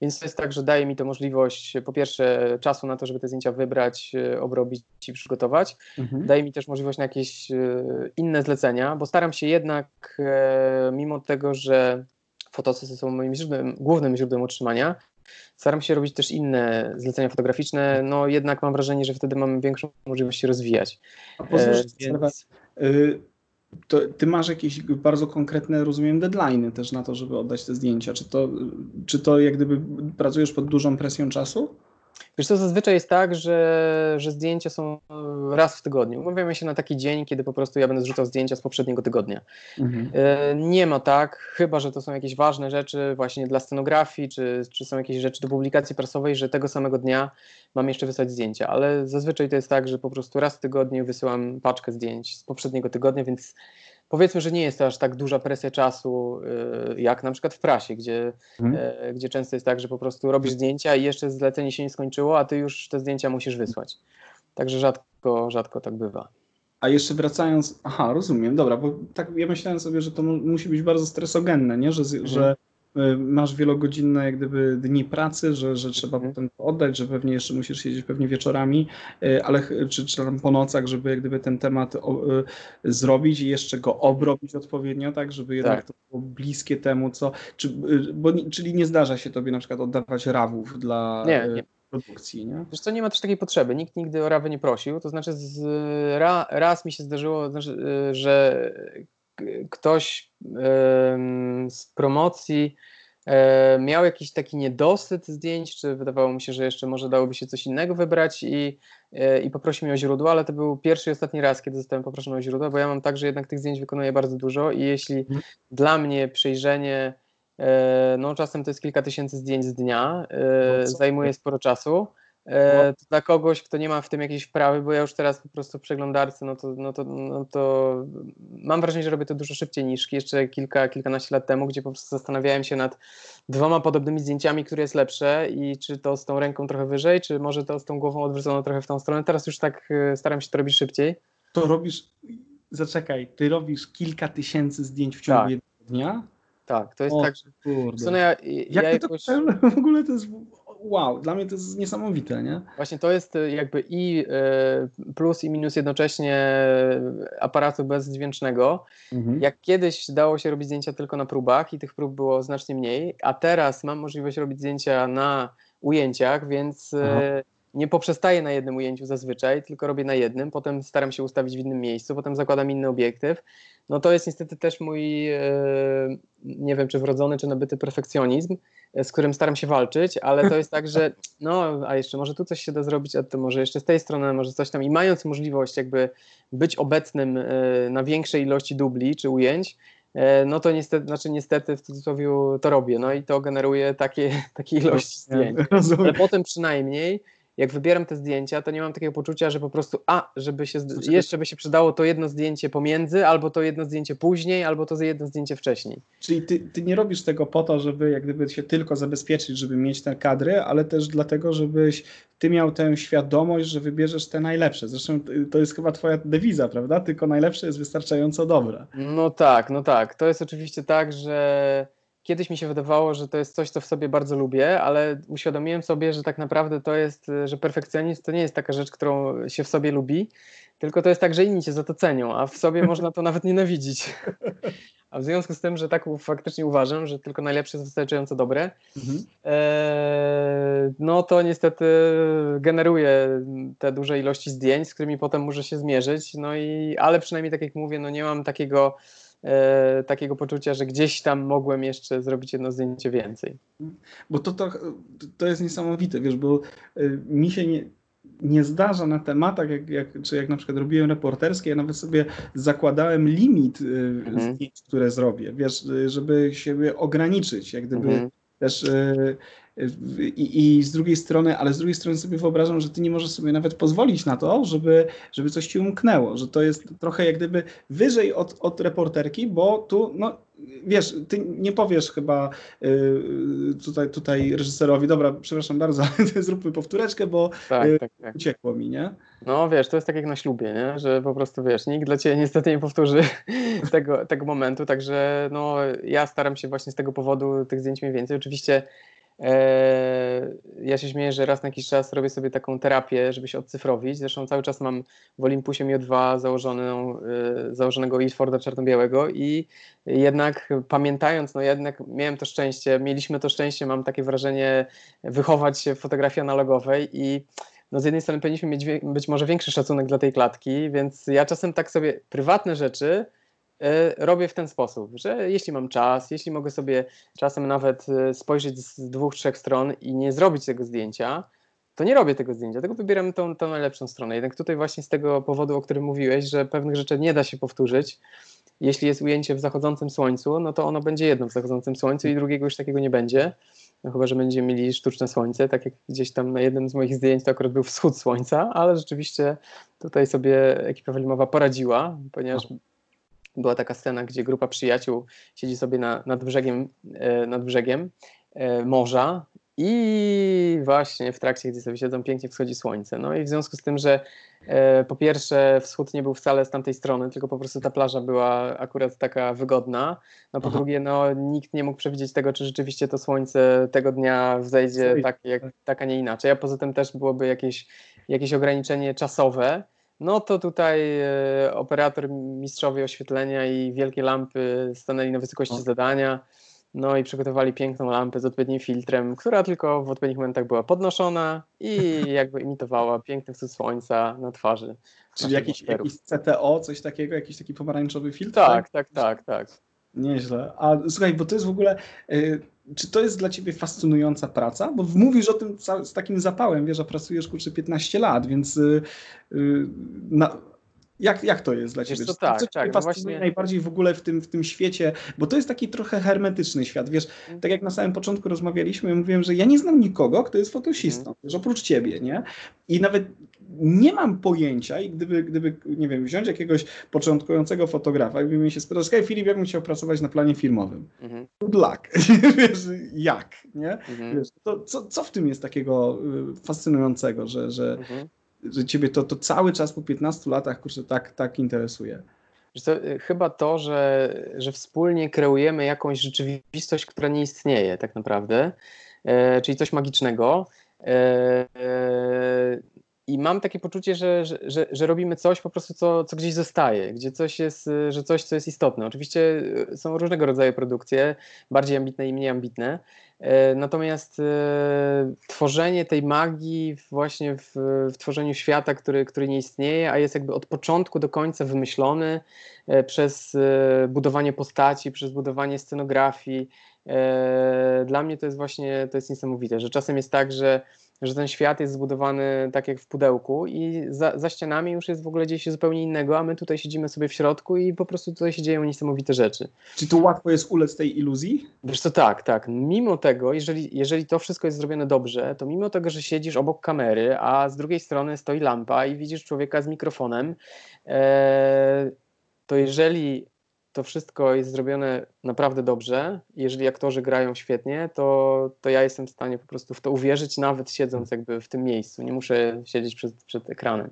więc to jest tak, że daje mi to możliwość po pierwsze czasu na to, żeby te zdjęcia wybrać, obrobić i przygotować. Mhm. Daje mi też możliwość na jakieś e, inne zlecenia, bo staram się jednak, e, mimo tego, że fotosy są moim źródłem, głównym źródłem utrzymania, Staram się robić też inne zlecenia fotograficzne, no jednak mam wrażenie, że wtedy mamy większą możliwość się rozwijać. A pozwól, e, więc... Y, to ty masz jakieś bardzo konkretne, rozumiem, deadlines też na to, żeby oddać te zdjęcia. Czy to, czy to jak gdyby pracujesz pod dużą presją czasu? Wiesz co, zazwyczaj jest tak, że, że zdjęcia są raz w tygodniu. Umawiamy się na taki dzień, kiedy po prostu ja będę zrzucał zdjęcia z poprzedniego tygodnia. Mhm. E, nie ma tak, chyba że to są jakieś ważne rzeczy właśnie dla scenografii, czy, czy są jakieś rzeczy do publikacji prasowej, że tego samego dnia mam jeszcze wysłać zdjęcia, ale zazwyczaj to jest tak, że po prostu raz w tygodniu wysyłam paczkę zdjęć z poprzedniego tygodnia, więc powiedzmy, że nie jest to aż tak duża presja czasu, y, jak na przykład w prasie, gdzie, mhm. E, gdzie często jest tak, że po prostu robisz zdjęcia i jeszcze zlecenie się nie skończyło, a ty już te zdjęcia musisz wysłać. Także rzadko, rzadko tak bywa. A jeszcze wracając, aha, rozumiem, dobra, bo tak ja myślałem sobie, że to musi być bardzo stresogenne, nie? Że, mhm. że Y, masz wielogodzinne jak gdyby dni pracy, że, że trzeba mhm. potem to oddać, że pewnie jeszcze musisz siedzieć pewnie wieczorami, y, ale czy, czy tam po nocach, żeby jak gdyby ten temat o, y, zrobić i jeszcze go obrobić odpowiednio, tak, żeby jednak tak. to było bliskie temu, co, czy, bo, czyli nie zdarza się tobie na przykład oddawać rawów dla nie, nie. produkcji, nie? Wiesz co, nie ma też takiej potrzeby, nikt nigdy o rawy nie prosił, to znaczy z, ra, raz mi się zdarzyło, znaczy, że ktoś z promocji miał jakiś taki niedosyt zdjęć, czy wydawało mi się, że jeszcze może dałoby się coś innego wybrać i, e, i poprosił mnie o źródło, ale to był pierwszy i ostatni raz, kiedy zostałem poproszony o źródło, bo ja mam tak, że jednak tych zdjęć wykonuję bardzo dużo i jeśli mhm. dla mnie przejrzenie, e, no czasem to jest kilka tysięcy zdjęć z dnia, e, no, zajmuje sporo czasu, E, no. dla kogoś, kto nie ma w tym jakiejś wprawy, bo ja już teraz po prostu w przeglądarce, no to, no to, no to mam wrażenie, że robię to dużo szybciej niż jeszcze kilka, kilkanaście lat temu, gdzie po prostu zastanawiałem się nad dwoma podobnymi zdjęciami, które jest lepsze i czy to z tą ręką trochę wyżej, czy może to z tą głową odwróconą trochę w tą stronę. Teraz już tak e, staram się to robić szybciej. To robisz, zaczekaj, ty robisz kilka tysięcy zdjęć w ciągu tak. jednego dnia? Tak, to jest o, tak, że... Kurde. No ja, ja Jak jakoś... to w ogóle to jest wow, dla mnie to jest niesamowite, nie? Właśnie to jest y, jakby i y, plus i minus jednocześnie aparatu bezdźwięcznego. Mhm. Jak kiedyś dało się robić zdjęcia tylko na próbach i tych prób było znacznie mniej, a teraz mam możliwość robić zdjęcia na ujęciach, więc Aha. Nie poprzestaję na jednym ujęciu zazwyczaj, tylko robię na jednym, potem staram się ustawić w innym miejscu, potem zakładam inny obiektyw. No to jest niestety też mój, nie wiem czy wrodzony, czy nabyty perfekcjonizm, z którym staram się walczyć, ale to jest tak, że no, a jeszcze może tu coś się da zrobić, a to może jeszcze z tej strony, może coś tam i mając możliwość jakby być obecnym e, na większej ilości dubli czy ujęć, e, no to niestety, znaczy niestety w cudzysłowie to robię, no i to generuje takie, takie ilości zdjęć. Ale potem przynajmniej jak wybieram te zdjęcia, to nie mam takiego poczucia, że po prostu, a, żeby się, jeszcze by się przydało to jedno zdjęcie pomiędzy, albo to jedno zdjęcie później, albo to jedno zdjęcie wcześniej. Czyli ty, ty nie robisz tego po to, żeby jak gdyby się tylko zabezpieczyć, żeby mieć te kadry, ale też dlatego, żebyś ty miał tę świadomość, że wybierzesz te najlepsze. Zresztą to jest chyba twoja dewiza, prawda? Tylko najlepsze jest wystarczająco dobre. No tak, no tak. To jest oczywiście tak, że kiedyś mi się wydawało, że to jest coś, co w sobie bardzo lubię, ale uświadomiłem sobie, że tak naprawdę to jest, że perfekcjonizm to nie jest taka rzecz, którą się w sobie lubi, tylko to jest tak, że inni cię za to cenią, a w sobie można to nawet nienawidzić. A w związku z tym, że tak faktycznie uważam, że tylko najlepsze jest wystarczająco dobre, mhm. e, no to niestety generuje te duże ilości zdjęć, z którymi potem muszę się zmierzyć. No i, ale przynajmniej tak jak mówię, no nie mam takiego e, takiego poczucia, że gdzieś tam mogłem jeszcze zrobić jedno zdjęcie więcej. Bo to, to, to jest niesamowite, wiesz, bo e, mi się nie, nie zdarza na tematach, jak, jak, czy jak na przykład robiłem reporterskie, ja nawet sobie zakładałem limit e, mhm. zdjęć, które zrobię, wiesz, e, żeby siebie ograniczyć, jak gdyby mhm. też i, I, z drugiej strony, ale z drugiej strony sobie wyobrażam, że ty nie możesz sobie nawet pozwolić na to, żeby, żeby coś ci umknęło, że to jest trochę jak gdyby wyżej od, od reporterki, bo tu, no wiesz, ty nie powiesz chyba yy, tutaj, tutaj reżyserowi, dobra, przepraszam bardzo, ale zróbmy powtóreczkę, bo tak, yy, tak, tak. uciekło mi, nie? No wiesz, to jest tak jak na ślubie, nie? że po prostu wiesz, nikt dla ciebie niestety nie powtórzy tego, tego momentu, także no ja staram się właśnie z tego powodu tych zdjęć mniej więcej. Oczywiście ja się śmieję, że raz na jakiś czas robię sobie taką terapię, żeby się odcyfrowić. Zresztą cały czas mam w Olympusie MIO2 założoną, e, założonego Ilforda czarno-białego i jednak pamiętając, no jednak miałem to szczęście, mieliśmy to szczęście, mam takie wrażenie, wychować się w fotografii analogowej i no z jednej strony powinniśmy mieć być może większy szacunek dla tej klatki, więc ja czasem tak sobie prywatne rzeczy E, robię w ten sposób, że jeśli mam czas, jeśli mogę sobie czasem nawet e, spojrzeć z dwóch, trzech stron i nie zrobić tego zdjęcia, to nie robię tego zdjęcia, tylko wybieram tą, tą najlepszą stronę. Jednak tutaj właśnie z tego powodu, o którym mówiłeś, że pewnych rzeczy nie da się powtórzyć, jeśli jest ujęcie w zachodzącym słońcu, no to ono będzie jedno w zachodzącym słońcu i drugiego już takiego nie będzie. No chyba, że będziemy mieli sztuczne słońce, tak jak gdzieś tam na jednym z moich zdjęć to akurat był wschód słońca, ale rzeczywiście tutaj sobie ekipa filmowa poradziła, ponieważ była taka scena, gdzie grupa przyjaciół siedzi sobie na, nad brzegiem, e, nad brzegiem e, morza i właśnie w trakcie, gdy sobie siedzą, pięknie wschodzi słońce. No i w związku z tym, że e, po pierwsze wschód nie był wcale z tamtej strony, tylko po prostu ta plaża była akurat taka wygodna. No po Aha. drugie, no nikt nie mógł przewidzieć tego, czy rzeczywiście to słońce tego dnia wzejdzie tak, jak, tak, a nie inaczej. A poza tym też byłoby jakieś, jakieś ograniczenie czasowe. No to tutaj e, operator, mistrzowie oświetlenia i wielkie lampy stanęli na wysokości zadania no i przygotowali piękną lampę z odpowiednim filtrem, która tylko w odpowiednich momentach była podnoszona i jakby imitowała piękny wschód słońca na twarzy. Czyli jakiś, jakiś CTO, coś takiego, jakiś taki pomarańczowy filtr? Tak, tak, tak, tak. Nieźle. A słuchaj, bo to jest w ogóle. Y, czy to jest dla ciebie fascynująca praca? Bo mówisz o tym z takim zapałem, wiesz, że pracujesz kurczę 15 lat, więc y, y, na, jak, jak to jest dla Ciebie? Co, tak, co tak, no właśnie... najbardziej w ogóle w tym, w tym świecie? Bo to jest taki trochę hermetyczny świat. Wiesz, mm. tak jak na samym początku rozmawialiśmy, ja mówiłem, że ja nie znam nikogo, kto jest fotosistą, mm. wiesz, oprócz Ciebie, nie? I nawet nie mam pojęcia i gdyby, gdyby, nie wiem, wziąć jakiegoś początkującego fotografa i mi się spytać, hej Filip, jak bym chciał pracować na planie filmowym? Mm. Good luck. wiesz, jak, nie? Mm. Wiesz, to, co, co w tym jest takiego y, fascynującego, że, że mhm że ciebie to, to cały czas po 15 latach kurczę, tak, tak interesuje? Co, y, chyba to, że, że wspólnie kreujemy jakąś rzeczywistość, która nie istnieje tak naprawdę, e, czyli coś magicznego. E, e, i mam takie poczucie, że, że, że, że, robimy coś po prostu, co, co gdzieś zostaje, gdzie coś jest, że coś, co jest istotne. Oczywiście y, są różnego rodzaju produkcje, bardziej ambitne i mniej ambitne, e, natomiast e, tworzenie tej magii właśnie w, w tworzeniu świata, który, który nie istnieje, a jest jakby od początku do końca wymyślony e, przez budowanie postaci, przez budowanie scenografii, dla mnie to jest właśnie to jest niesamowite, że czasem jest tak, że że ten świat jest zbudowany tak jak w pudełku i za, za, ścianami już jest w ogóle dzieje się zupełnie innego, a my tutaj siedzimy sobie w środku i po prostu tutaj się dzieją niesamowite rzeczy. Czy tu łatwo jest ulec tej iluzji? Wiesz co, tak, tak. Mimo tego, jeżeli, jeżeli to wszystko jest zrobione dobrze, to mimo tego, że siedzisz obok kamery, a z drugiej strony stoi lampa i widzisz człowieka z mikrofonem, e, to jeżeli to wszystko jest zrobione naprawdę dobrze. Jeżeli aktorzy grają świetnie, to, to ja jestem w stanie po prostu w to uwierzyć, nawet siedząc jakby w tym miejscu. Nie muszę siedzieć przed, przed ekranem.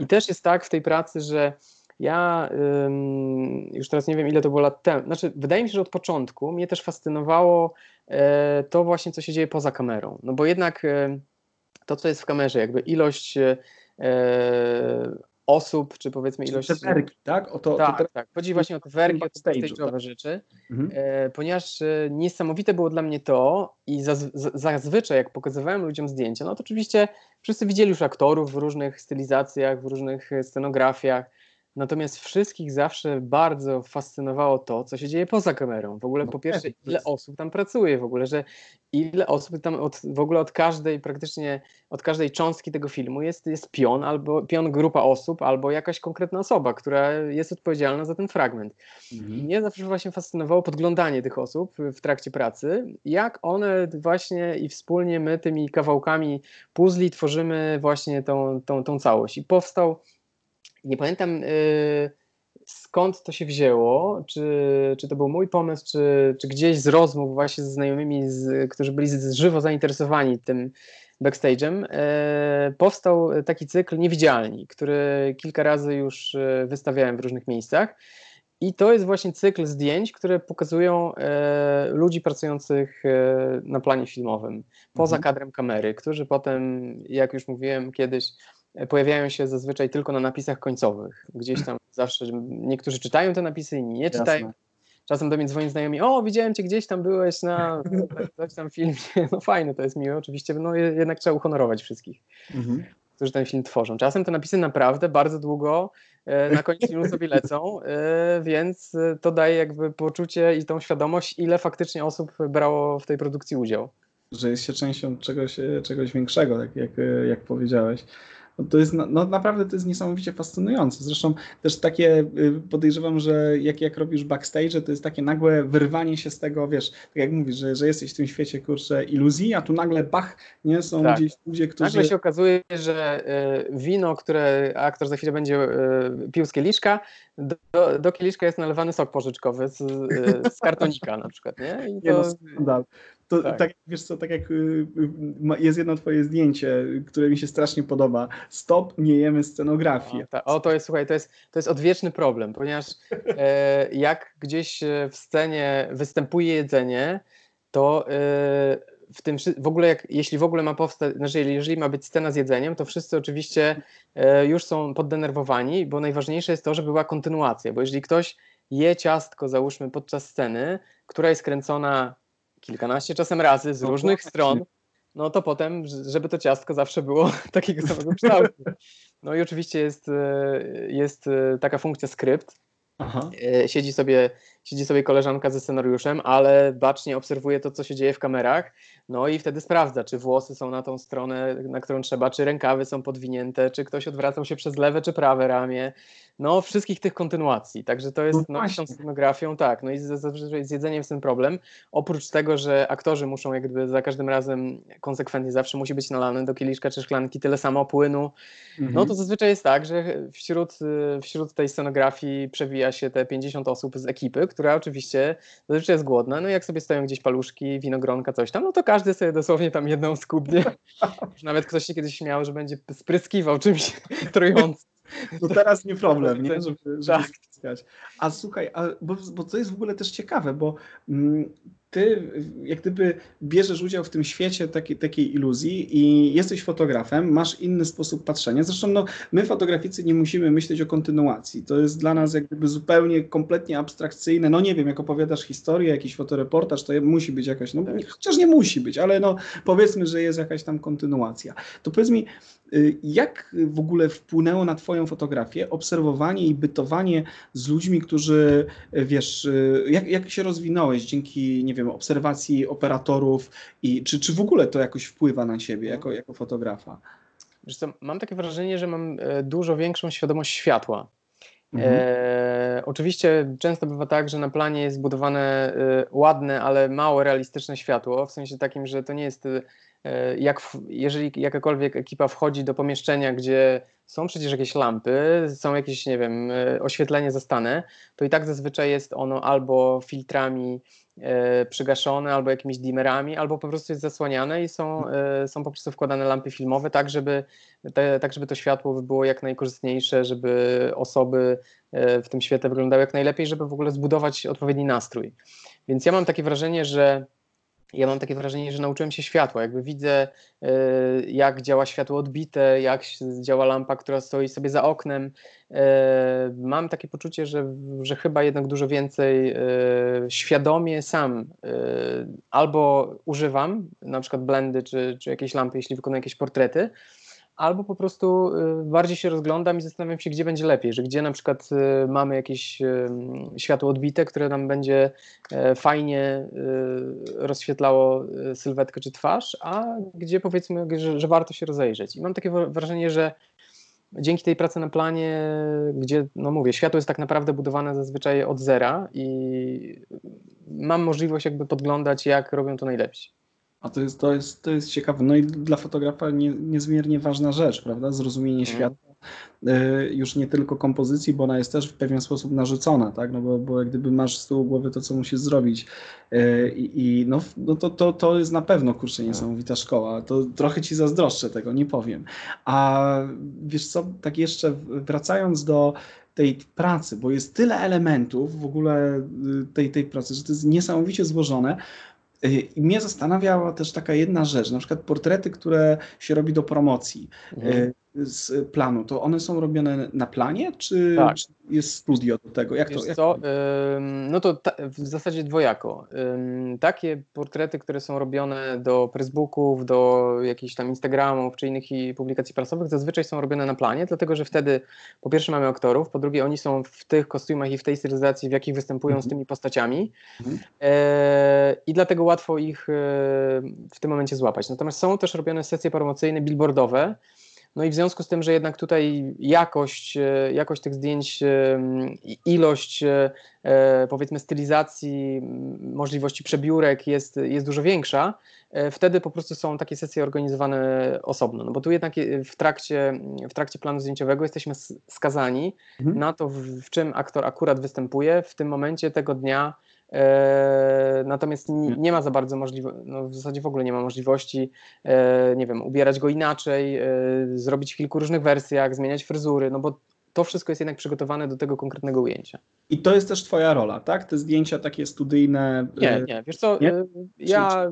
I też jest tak w tej pracy, że ja ym, już teraz nie wiem, ile to było lat temu. Znaczy, wydaje mi się, że od początku mnie też fascynowało e, to właśnie, co się dzieje poza kamerą. No bo jednak e, to, co jest w kamerze, jakby ilość e, osób, czy powiedzmy ilość... Te werki, tak? O to, tak, to tak. Chodzi właśnie o te werki, o te stage'owe tak? rzeczy, mhm. e, ponieważ e, niesamowite było dla mnie to i zaz, zazwyczaj jak pokazywałem ludziom zdjęcia, no to oczywiście wszyscy widzieli już aktorów w różnych stylizacjach, w różnych scenografiach, Natomiast wszystkich zawsze bardzo fascynowało to, co się dzieje poza kamerą. W ogóle no po pierwsze, ile osób tam pracuje, w ogóle, że ile osób tam od, w ogóle od każdej, praktycznie od każdej cząstki tego filmu jest, jest pion, albo pion grupa osób, albo jakaś konkretna osoba, która jest odpowiedzialna za ten fragment. Mhm. I mnie zawsze właśnie fascynowało podglądanie tych osób w trakcie pracy, jak one właśnie i wspólnie my tymi kawałkami puzli tworzymy właśnie tą, tą, tą całość. I powstał nie pamiętam y, skąd to się wzięło, czy, czy to był mój pomysł, czy, czy gdzieś z rozmów właśnie ze znajomymi, z, którzy byli z, żywo zainteresowani tym backstage'em, y, powstał taki cykl Niewidzialni, który kilka razy już y, wystawiałem w różnych miejscach. I to jest właśnie cykl zdjęć, które pokazują e, ludzi pracujących e, na planie filmowym, poza mhm. kadrem kamery, którzy potem, jak już mówiłem kiedyś, pojawiają się zazwyczaj tylko na napisach końcowych. Gdzieś tam zawsze niektórzy czytają te napisy, inni nie czytają. Jasne. Czasem do mnie dzwonią znajomi, o widziałem cię gdzieś tam byłeś na coś tam filmie. No fajne, to jest miłe oczywiście, no jednak trzeba uhonorować wszystkich, mhm. którzy ten film tworzą. Czasem te napisy naprawdę bardzo długo e, na końcu filmu sobie lecą, e, więc to daje jakby poczucie i tą świadomość, ile faktycznie osób brało w tej produkcji udział. że jest się częścią czegoś, czegoś większego, tak jak, jak powiedziałeś. No to jest, no naprawdę to jest niesamowicie fascynujące. Zresztą też takie y, podejrzewam, że jak, jak robisz backstage, to jest takie nagłe wyrwanie się z tego, wiesz, tak jak mówisz, że, że jesteś w tym świecie, kurczę, iluzji, a tu nagle bach, nie, są tak. gdzieś ludzie, którzy... Nagle się okazuje, że y, wino, które aktor za chwilę będzie y, pił z kieliszka, do, do kieliszka jest nalewany sok pożyczkowy z, z kartonika na przykład, nie? I to... Nie no, to tak. tak. wiesz co, tak jak y, y, jest jedno twoje zdjęcie, które mi się strasznie podoba. Stop, nie jemy scenografii. O, ta, o to jest, słuchaj, to jest, to jest odwieczny problem, ponieważ e, jak gdzieś e, w scenie występuje jedzenie, to e, w tym w ogóle, jak, jeśli w ogóle ma powstać, znaczy jeżeli ma być scena z jedzeniem, to wszyscy oczywiście e, już są poddenerwowani, bo najważniejsze jest to, żeby była kontynuacja, bo jeżeli ktoś je ciastko, załóżmy, podczas sceny, która jest kręcona kilkanaście czasem razy z no różnych stron, no to potem, żeby to ciastko zawsze było takiego samego kształtu. No i oczywiście jest, e, jest e, taka funkcja skrypt. Aha. E, siedzi sobie siedzi sobie koleżanka ze scenariuszem, ale bacznie obserwuje to, co się dzieje w kamerach, no i wtedy sprawdza, czy włosy są na tą stronę, na którą trzeba, czy rękawy są podwinięte, czy ktoś odwracał się przez lewe czy prawe ramię, no wszystkich tych kontynuacji, także to jest, no, no scenografią, tak, no i z, z, z jedzeniem jest ten problem, oprócz tego, że aktorzy muszą jakby za każdym razem konsekwentnie zawsze musi być nalane do kieliszka czy szklanki tyle samo płynu, mhm. no to zazwyczaj jest tak, że wśród, wśród tej scenografii przewija się te 50 osób z ekipy, która oczywiście zazwyczaj jest głodna, no i jak sobie stoją gdzieś paluszki, winogronka, coś tam, no to każdy sobie dosłownie tam jedną skubnie. Nawet ktoś się kiedyś śmiał, że będzie spryskiwał czymś trującym. No teraz nie problem, nie? Żeby, żeby tak. A słuchaj, a, bo, bo to jest w ogóle też ciekawe, bo mm, ty jak gdyby bierzesz udział w tym świecie takiej, takiej iluzji i jesteś fotografem, masz inny sposób patrzenia. Zresztą no, my fotograficy nie musimy myśleć o kontynuacji. To jest dla nas jak gdyby zupełnie, kompletnie abstrakcyjne. No nie wiem, jak opowiadasz historię, jakiś fotoreportaż, to musi być jakaś, no chociaż nie musi być, ale no powiedzmy, że jest jakaś tam kontynuacja. To powiedz mi, y, jak w ogóle wpłynęło na Twoją fotografię obserwowanie i bytowanie z ludźmi, którzy, wiesz, y, jak, jak się rozwinąłeś dzięki, nie wiem, wiem, obserwacji operatorów i czy, czy w ogóle to jakoś wpływa na ciebie jako, jako fotografa? Co, mam takie wrażenie, że mam e, dużo większą świadomość światła. Mhm. E, oczywiście często bywa tak, że na planie jest zbudowane e, ładne, ale mało realistyczne światło, w sensie takim, że to nie jest e, jak w, jeżeli jakakolwiek ekipa wchodzi do pomieszczenia, gdzie są przecież jakieś lampy, są jakieś, nie wiem, e, oświetlenie zastane, to i tak zazwyczaj jest ono albo filtrami E, przygaszone albo jakimiś dimmerami, albo po prostu jest zasłaniane i są, e, są po prostu wkładane lampy filmowe, tak żeby, te, tak żeby to światło było jak najkorzystniejsze, żeby osoby e, w tym świetle wyglądały jak najlepiej, żeby w ogóle zbudować odpowiedni nastrój. Więc ja mam takie wrażenie, że ja mam takie wrażenie, że nauczyłem się światła. Jakby widzę, e, jak działa światło odbite, jak działa lampa, która stoi sobie za oknem. E, mam takie poczucie, że, że chyba jednak dużo więcej e, świadomie sam albo używam, na przykład blendy czy, czy jakieś lampy, jeśli wykonuję jakieś portrety, albo po prostu y, bardziej się rozglądam i zastanawiam się, gdzie będzie lepiej, że gdzie na przykład y, mamy jakieś y, światło odbite, które nam będzie e, fajnie rozświetlało sylwetkę czy twarz, a gdzie powiedzmy, że, że warto się rozejrzeć. I mam takie wrażenie, że dzięki tej pracy na planie, gdzie, no mówię, światło jest tak naprawdę budowane zazwyczaj od zera i mam możliwość jakby podglądać, jak robią to najlepsi. A to jest, to jest, to jest ciekawe. No i dla fotografa nie, niezmiernie ważna rzecz, prawda? Zrozumienie mm. świata. Y, już nie tylko kompozycji, bo ona jest też w pewien sposób narzucona, tak? No bo, bo jak gdyby masz z tyłu głowy to, co musisz zrobić. Y, I, no, no to, to, to jest na pewno, kurczę, niesamowita szkoła. To trochę ci zazdroszczę tego, nie powiem. A wiesz co, tak jeszcze wracając do tej pracy, bo jest tyle elementów w ogóle y, tej, tej pracy, że to jest niesamowicie złożone, i mnie zastanawiała też taka jedna rzecz, na przykład portrety, które się robi do promocji. Mhm. Z planu, to one są robione na planie, czy, Tak. czy jest studio do tego? Jak Wiesz to? Jak co, no to ta, w zasadzie dwojako. Takie portrety, które są robione do Facebooków, do jakichś tam Instagramów czy innych i publikacji prasowych, zazwyczaj są robione na planie, dlatego że wtedy po pierwsze mamy aktorów, po drugie oni są w tych kostiumach i w tej stylizacji, w jakich występują z Mhm. tymi postaciami Mhm. e, i dlatego łatwo ich e, w tym momencie złapać. Natomiast są też robione sesje promocyjne, billboardowe, no i w związku z tym, że jednak tutaj jakość, e, jakość tych zdjęć, e, ilość e, powiedzmy stylizacji, możliwości przebiórek jest, jest dużo większa, wtedy po prostu są takie sesje organizowane osobno. No bo tu jednak w trakcie, w trakcie planu zdjęciowego jesteśmy skazani Mhm. na to, w czym aktor akurat występuje w tym momencie tego dnia. E, natomiast n- nie ma za bardzo możliwości, no w zasadzie w ogóle nie ma możliwości, e, nie wiem, ubierać go inaczej, e, zrobić w kilku różnych wersjach, zmieniać fryzury, no bo to wszystko jest jednak przygotowane do tego konkretnego ujęcia. I to jest też twoja rola, tak? Te zdjęcia takie studyjne. Nie, e, nie, wiesz co, nie? e, ja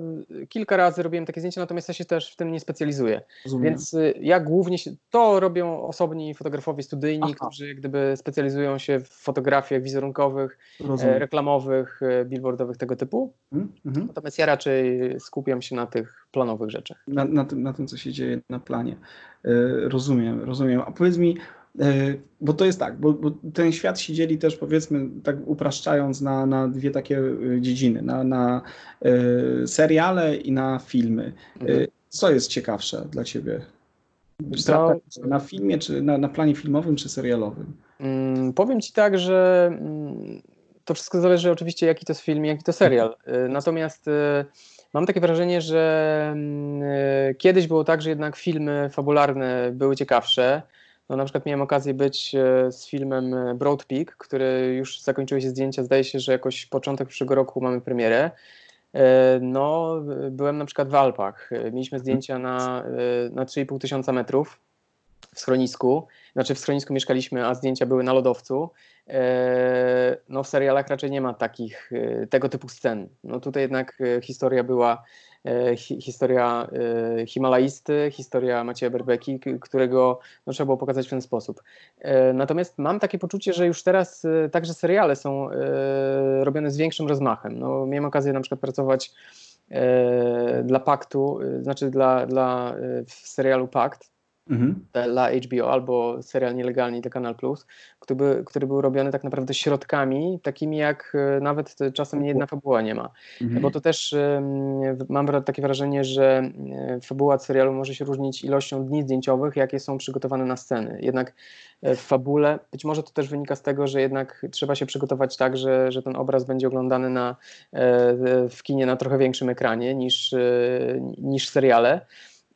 kilka razy robiłem takie zdjęcia, natomiast ja się też w tym nie specjalizuję. rozumiem. Więc y, ja głównie się, to robią osobni fotografowie studyjni, Aha. którzy jak gdyby specjalizują się w fotografiach wizerunkowych, e, rozumiem. reklamowych, e, billboardowych, tego typu. Mhm, mhm. Natomiast ja raczej skupiam się na tych planowych rzeczach. na, na, tym, na tym, co się dzieje na planie. E, rozumiem, rozumiem. A powiedz mi, e, bo to jest tak, bo, bo ten świat się dzieli też, powiedzmy, tak upraszczając, na, na dwie takie e, dziedziny, na, na e, seriale i na filmy. E, Mhm. co jest ciekawsze dla ciebie? Wiesz Na, filmie, czy na, na planie filmowym, czy serialowym? Mm, powiem ci tak, że mm, to wszystko zależy oczywiście jaki to jest film, jaki to serial. Y, Natomiast y, mam takie wrażenie, że mm, kiedyś było tak, że jednak filmy fabularne były ciekawsze. No, na przykład miałem okazję być e, z filmem e, Broad Peak, który już zakończyły się zdjęcia. Zdaje się, że jakoś początek przyszłego roku mamy premierę. E, No, byłem na przykład w Alpach. Mieliśmy zdjęcia na, na 3,5 tysiąca metrów w schronisku. Znaczy w schronisku mieszkaliśmy, a zdjęcia były na lodowcu. No w serialach raczej nie ma takich, tego typu scen. No tutaj jednak historia była historia e, Himalaisty, historia Macieja Berbeki, którego no, trzeba było pokazać w ten sposób. E, Natomiast mam takie poczucie, że już teraz e, także seriale są e, robione z większym rozmachem. No, miałem okazję na przykład pracować e, dla Paktu, e, znaczy dla, dla e, w serialu Pakt, Mhm. dla HBO albo serial nielegalny dla Kanal Plus, który, by, który był robiony tak naprawdę środkami, takimi jak e, nawet czasem jedna fabuła nie ma. Mhm. Bo to też mam takie wrażenie, że e, fabuła serialu może się różnić ilością dni zdjęciowych, jakie są przygotowane na sceny. Jednak e, w fabule, być może to też wynika z tego, że jednak trzeba się przygotować tak, że, że ten obraz będzie oglądany na, w kinie na trochę większym ekranie niż, niż seriale.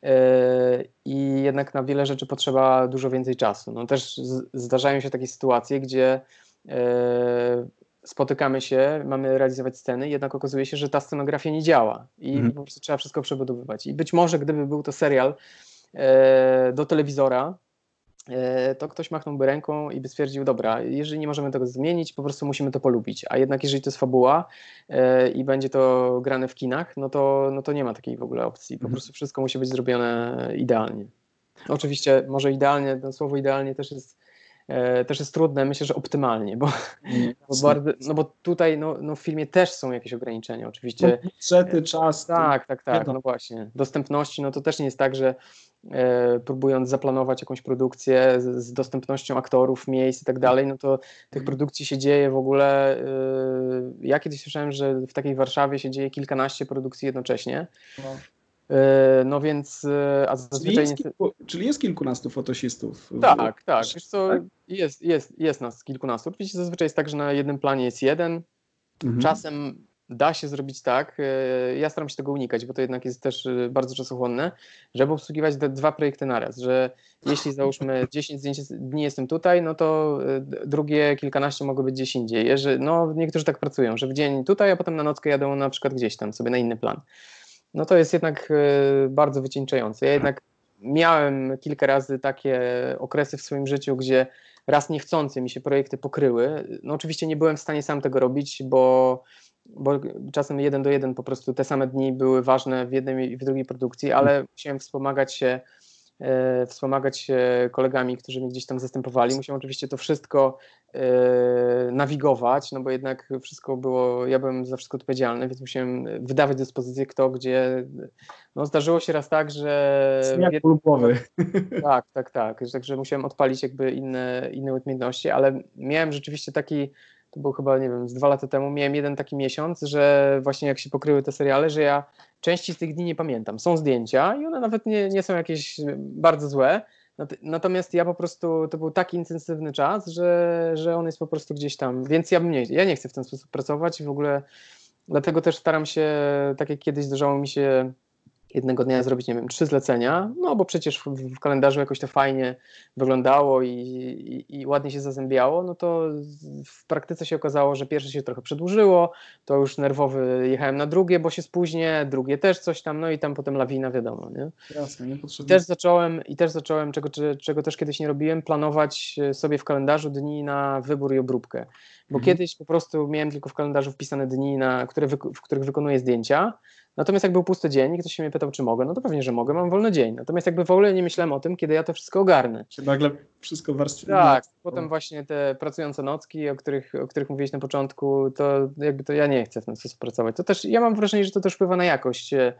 E, I jednak na wiele rzeczy potrzeba dużo więcej czasu. No też zdarzają się takie sytuacje, gdzie e, spotykamy się, mamy realizować sceny, jednak okazuje się, że ta scenografia nie działa i Mhm. po prostu trzeba wszystko przebudowywać. I być może gdyby był to serial e, do telewizora, to ktoś machnąłby ręką i by stwierdził, dobra, jeżeli nie możemy tego zmienić, po prostu musimy to polubić. A jednak jeżeli to jest fabuła e, i będzie to grane w kinach, no to, no to nie ma takiej w ogóle opcji. Po Mhm. prostu wszystko musi być zrobione idealnie. Oczywiście może idealnie, to słowo idealnie też jest, e, też jest trudne, myślę, że optymalnie, bo, bo bardzo, no bo tutaj no, no w filmie też są jakieś ograniczenia oczywiście. Budżety, czas. Tak, tak, tak, no właśnie. Dostępności, no to też nie jest tak, że e, próbując zaplanować jakąś produkcję z, z dostępnością aktorów, miejsc i tak dalej, no to tych Mhm. produkcji się dzieje w ogóle. E, ja kiedyś słyszałem, że w takiej Warszawie się dzieje kilkanaście produkcji jednocześnie. No. E, no więc, e, a Czyli zazwyczaj jest, nie... kilku, czyli jest kilkunastu fotosistów. w- Tak, tak. Wiesz co, tak? jest, jest, jest nas kilkunastu. Oczywiście zazwyczaj jest tak, że na jednym planie jest jeden, Mhm. Czasem da się zrobić tak, e, ja staram się tego unikać, bo to jednak jest też bardzo czasochłonne, żeby obsługiwać te dwa projekty naraz, że jeśli załóżmy 10 zdjęć dni jestem tutaj, no to drugie kilkanaście mogło być gdzieś indziej. No niektórzy tak pracują, że w dzień tutaj, a potem na nockę jadą na przykład gdzieś tam sobie na inny plan. No to jest jednak e, bardzo wycieńczające. Ja jednak miałem kilka razy takie okresy w swoim życiu, gdzie raz niechcący mi się projekty pokryły. No oczywiście nie byłem w stanie sam tego robić, bo, bo czasem jeden do jeden po prostu te same dni były ważne w jednej i w drugiej produkcji, ale musiałem wspomagać się e, wspomagać się kolegami, którzy mnie gdzieś tam zastępowali. Musiałem oczywiście to wszystko nawigować, no bo jednak wszystko było, ja byłem za wszystko odpowiedzialny, więc musiałem wydawać dyspozycję kto, gdzie. No zdarzyło się raz tak, że... Jak głowy. Tak, tak, tak. Także musiałem odpalić jakby inne, inne umiejętności, ale miałem rzeczywiście taki to był chyba, nie wiem, z dwa lata temu, miałem jeden taki miesiąc, że właśnie jak się pokryły te seriale, że ja części z tych dni nie pamiętam. Są zdjęcia i one nawet nie, nie są jakieś bardzo złe, Natomiast ja po prostu, to był taki intensywny czas, że, że on jest po prostu gdzieś tam, więc ja bym nie, ja nie chcę w ten sposób pracować i w ogóle dlatego też staram się, tak jak kiedyś zdarzało mi się jednego dnia zrobić, nie wiem, trzy zlecenia, no bo przecież w, kalendarzu jakoś to fajnie wyglądało i, i, i, ładnie się zazębiało, no to w praktyce się okazało, że pierwsze się trochę przedłużyło, to już nerwowy jechałem na drugie, bo się spóźnię, drugie też coś tam, no i tam potem lawina, wiadomo, nie? Jasne. I też zacząłem, i też zacząłem czego, czego też kiedyś nie robiłem, planować sobie w kalendarzu dni na wybór i obróbkę, bo mhm. kiedyś po prostu miałem tylko w kalendarzu wpisane dni, na, które, w których wykonuję zdjęcia, Natomiast jak był pusty dzień i ktoś się mnie pytał, czy mogę, no to pewnie, że mogę, mam wolny dzień. Natomiast jakby w ogóle nie myślałem o tym, kiedy ja to wszystko ogarnę. Czy nagle wszystko warstwie. Tak, potem właśnie te pracujące nocki, o których, o których mówiłeś na początku, to jakby to ja nie chcę w ten sposób pracować. To też, ja mam wrażenie, że to też wpływa na jakość, e,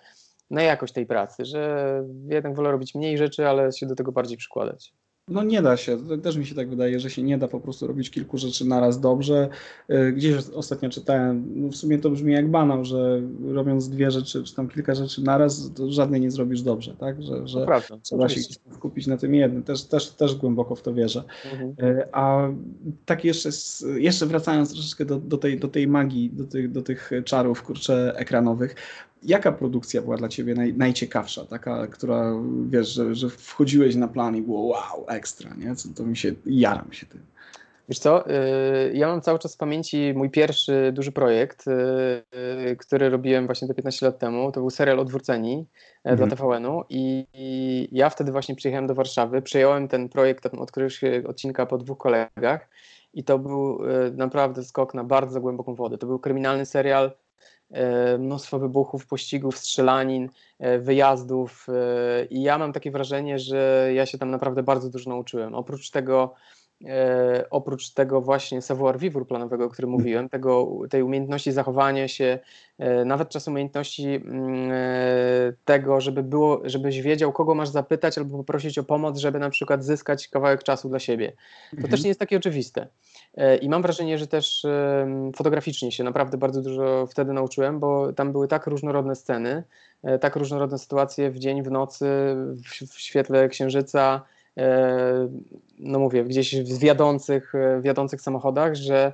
na jakość tej pracy, że jednak wolę robić mniej rzeczy, ale się do tego bardziej przykładać. No nie da się, też mi się tak wydaje, że się nie da po prostu robić kilku rzeczy naraz dobrze. Y, gdzieś ostatnio czytałem, no w sumie to brzmi jak banał, że robiąc dwie rzeczy, czy tam kilka rzeczy naraz, to żadnej nie zrobisz dobrze, tak? Że, że prawda, trzeba się skupić na tym jednym. Też, też, też głęboko w to wierzę. Mhm. Y, a tak jeszcze, jeszcze wracając troszeczkę do, do, tej, do tej magii, do tych, do tych czarów, kurczę, ekranowych, jaka produkcja była dla Ciebie naj, najciekawsza? Taka, która, wiesz, że, że wchodziłeś na plan i było wow, ekstra, nie? Co, to mi się, jaram się tym. Wiesz co, y, ja mam cały czas w pamięci mój pierwszy duży projekt, y, y, który robiłem właśnie te 15 lat temu. To był serial Odwróceni e, mhm. dla TVN-u i, ja wtedy właśnie przyjechałem do Warszawy, przejąłem ten projekt od któregoś odcinka po dwóch kolegach i to był naprawdę skok na bardzo głęboką wodę. To był kryminalny serial, mnóstwo wybuchów, pościgów, strzelanin, e, wyjazdów e, i ja mam takie wrażenie, że ja się tam naprawdę bardzo dużo nauczyłem. Oprócz tego oprócz tego właśnie savoir vivre planowego, o którym mm. mówiłem, tego, tej umiejętności zachowania się, nawet czasem umiejętności mm, tego, żeby było, żebyś wiedział, kogo masz zapytać albo poprosić o pomoc, żeby na przykład zyskać kawałek czasu dla siebie. To mhm. też nie jest takie oczywiste. E, I mam wrażenie, że też fotograficznie się naprawdę bardzo dużo wtedy nauczyłem, bo tam były tak różnorodne sceny, e, tak różnorodne sytuacje w dzień, w nocy, w świetle księżyca, e, no mówię, gdzieś w wiodących, wiodących samochodach, że,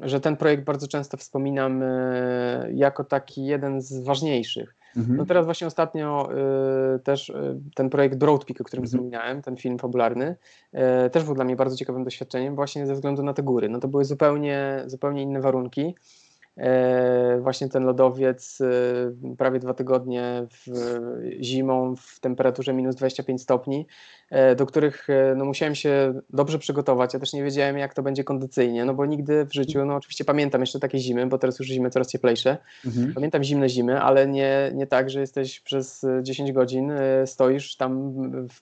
że ten projekt bardzo często wspominam jako taki jeden z ważniejszych. Mhm. No teraz właśnie ostatnio też ten projekt Broadpeak, o którym mhm. wspominałem, ten film fabularny, y, też był dla mnie bardzo ciekawym doświadczeniem właśnie ze względu na te góry. No to były zupełnie, zupełnie inne warunki. E, właśnie ten lodowiec e, prawie dwa tygodnie w, zimą w temperaturze minus 25 stopni, e, do których no, musiałem się dobrze przygotować. Ja też nie wiedziałem, jak to będzie kondycyjnie, no bo nigdy w życiu, no oczywiście pamiętam jeszcze takie zimy, bo teraz już zimy coraz cieplejsze. Mhm. Pamiętam zimne zimy, ale nie, nie tak, że jesteś przez 10 godzin, stoisz tam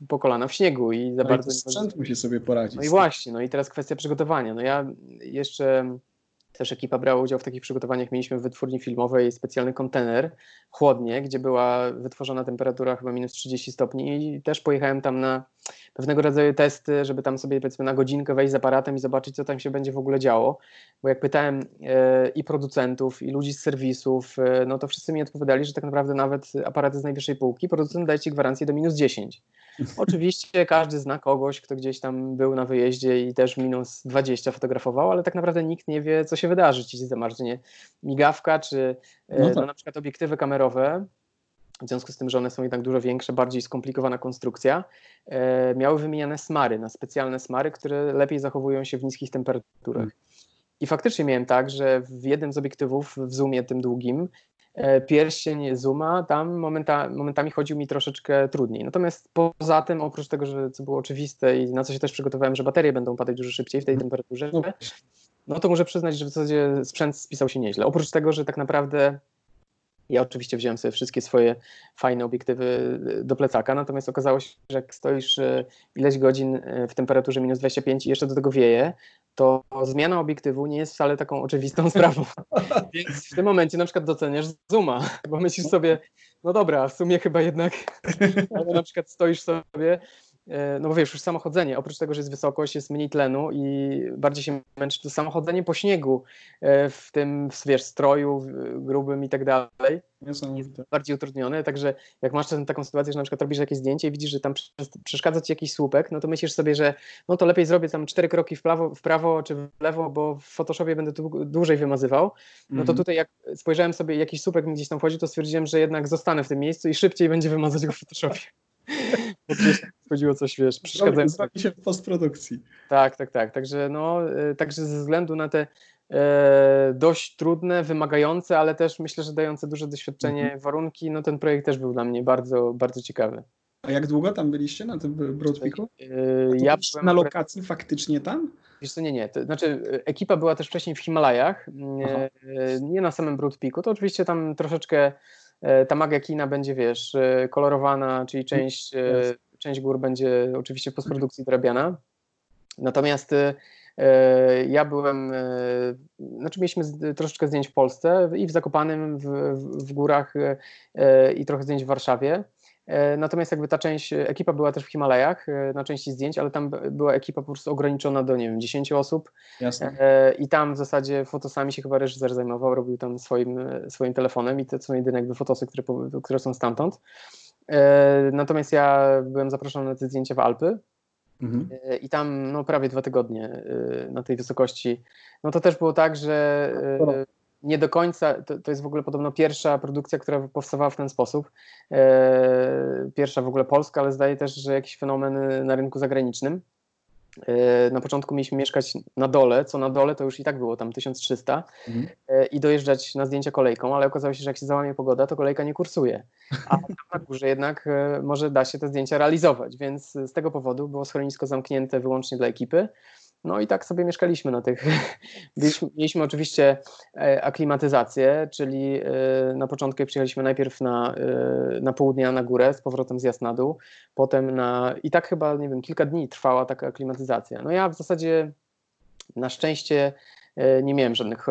po kolana w śniegu i za no bardzo. I sprzęt musi sobie poradzić. No i właśnie, no i teraz kwestia przygotowania. No ja jeszcze też ekipa brała udział w takich przygotowaniach. Mieliśmy w wytwórni filmowej specjalny kontener, chłodnie, gdzie była wytworzona temperatura chyba minus 30 stopni i też pojechałem tam na pewnego rodzaju testy, żeby tam sobie powiedzmy na godzinkę wejść z aparatem i zobaczyć, co tam się będzie w ogóle działo. Bo jak pytałem e, i producentów, i ludzi z serwisów, e, no to wszyscy mi odpowiadali, że tak naprawdę nawet aparaty z najwyższej półki, producent daje ci gwarancję do minus 10. Oczywiście każdy zna kogoś, kto gdzieś tam był na wyjeździe i też minus 20 fotografował, ale tak naprawdę nikt nie wie, co się wydarzy, czy się zamarznie migawka, czy e, no, tak. no na przykład obiektywy kamerowe, w związku z tym, że one są jednak dużo większe, bardziej skomplikowana konstrukcja, e, miały wymieniane smary na specjalne smary, które lepiej zachowują się w niskich temperaturach. Hmm. I faktycznie miałem tak, że w jednym z obiektywów w zoomie tym długim pierścień zooma, tam momenta, momentami chodził mi troszeczkę trudniej. Natomiast poza tym, oprócz tego, że co było oczywiste i na co się też przygotowałem, że baterie będą padać dużo szybciej w tej mhm. temperaturze, no, no to muszę przyznać, że w zasadzie sprzęt spisał się nieźle. Oprócz tego, że tak naprawdę Ja oczywiście wziąłem sobie wszystkie swoje fajne obiektywy do plecaka, natomiast okazało się, że jak stoisz ileś godzin w temperaturze minus 25 i jeszcze do tego wieje, to zmiana obiektywu nie jest wcale taką oczywistą sprawą. Więc w tym momencie na przykład doceniasz zooma, bo myślisz sobie, no dobra, w sumie chyba jednak, albo na przykład stoisz sobie E, no bo wiesz, już samochodzenie, oprócz tego, że jest wysokość, jest mniej tlenu i bardziej się męczy, to samochodzenie po śniegu e, w tym, wiesz, stroju grubym i tak dalej jest bardziej utrudnione, także jak masz taką sytuację, że na przykład robisz jakieś zdjęcie i widzisz, że tam przeszkadza ci jakiś słupek, no to myślisz sobie, że no to lepiej zrobię tam cztery kroki w prawo, w prawo czy w lewo, bo w Photoshopie będę tu dłużej wymazywał. No to mhm. tutaj jak spojrzałem sobie, jakiś słupek mi gdzieś tam wchodzi, to stwierdziłem, że jednak zostanę w tym miejscu i szybciej będzie wymazać go w Photoshopie. Gdzieś chodziło coś, wiesz, przeszkadzające. Zrobi się w postprodukcji. Tak, tak, tak. Także, no, e, także ze względu na te e, dość trudne, wymagające, ale też myślę, że dające duże doświadczenie mhm. warunki, no ten projekt też był dla mnie bardzo, bardzo ciekawy. A jak długo tam byliście na tym Broad Peaku? E, ja na lokacji faktycznie tam? Wiesz co, nie, nie. To znaczy e, ekipa była też wcześniej w Himalajach, e, nie na samym Broad Peaku, to oczywiście tam troszeczkę E, ta magia kina będzie, wiesz, e, kolorowana, czyli część, yes. część gór będzie oczywiście w postprodukcji drabiana. Natomiast ja byłem, znaczy mieliśmy troszeczkę zdjęć w Polsce i w Zakopanym, w, w górach i trochę zdjęć w Warszawie. E, natomiast jakby ta część, ekipa była też w Himalajach e, na części zdjęć, ale tam była ekipa po prostu ograniczona do, nie wiem, 10 osób. Jasne. E, I tam w zasadzie fotosami się chyba reżyser zajmował, robił tam swoim, swoim telefonem i to są jedyne jakby fotosy, które, które są stamtąd. Natomiast ja byłem zaproszony na te zdjęcia w Alpy. Mhm. I tam no, prawie dwa tygodnie na tej wysokości. No to też było tak, że nie do końca, to, to, jest w ogóle podobno pierwsza produkcja, która powstawała w ten sposób. E, pierwsza w ogóle polska, ale zdaje też, że jakiś fenomen na rynku zagranicznym. E, na początku mieliśmy mieszkać na dole, co na dole to już i tak było tam 1300 mhm. e, i dojeżdżać na zdjęcia kolejką, ale okazało się, że jak się załamie pogoda, to kolejka nie kursuje. A na górze jednak e, może da się te zdjęcia realizować, więc z tego powodu było schronisko zamknięte wyłącznie dla ekipy. No i tak sobie mieszkaliśmy na tych. Mieliśmy oczywiście e, aklimatyzację, czyli e, na początku przyjechaliśmy najpierw na, e, na pół dnia na górę, z powrotem zjazd na dół, potem na. I tak chyba, nie wiem, kilka dni trwała taka aklimatyzacja. No ja w zasadzie na szczęście nie miałem żadnych,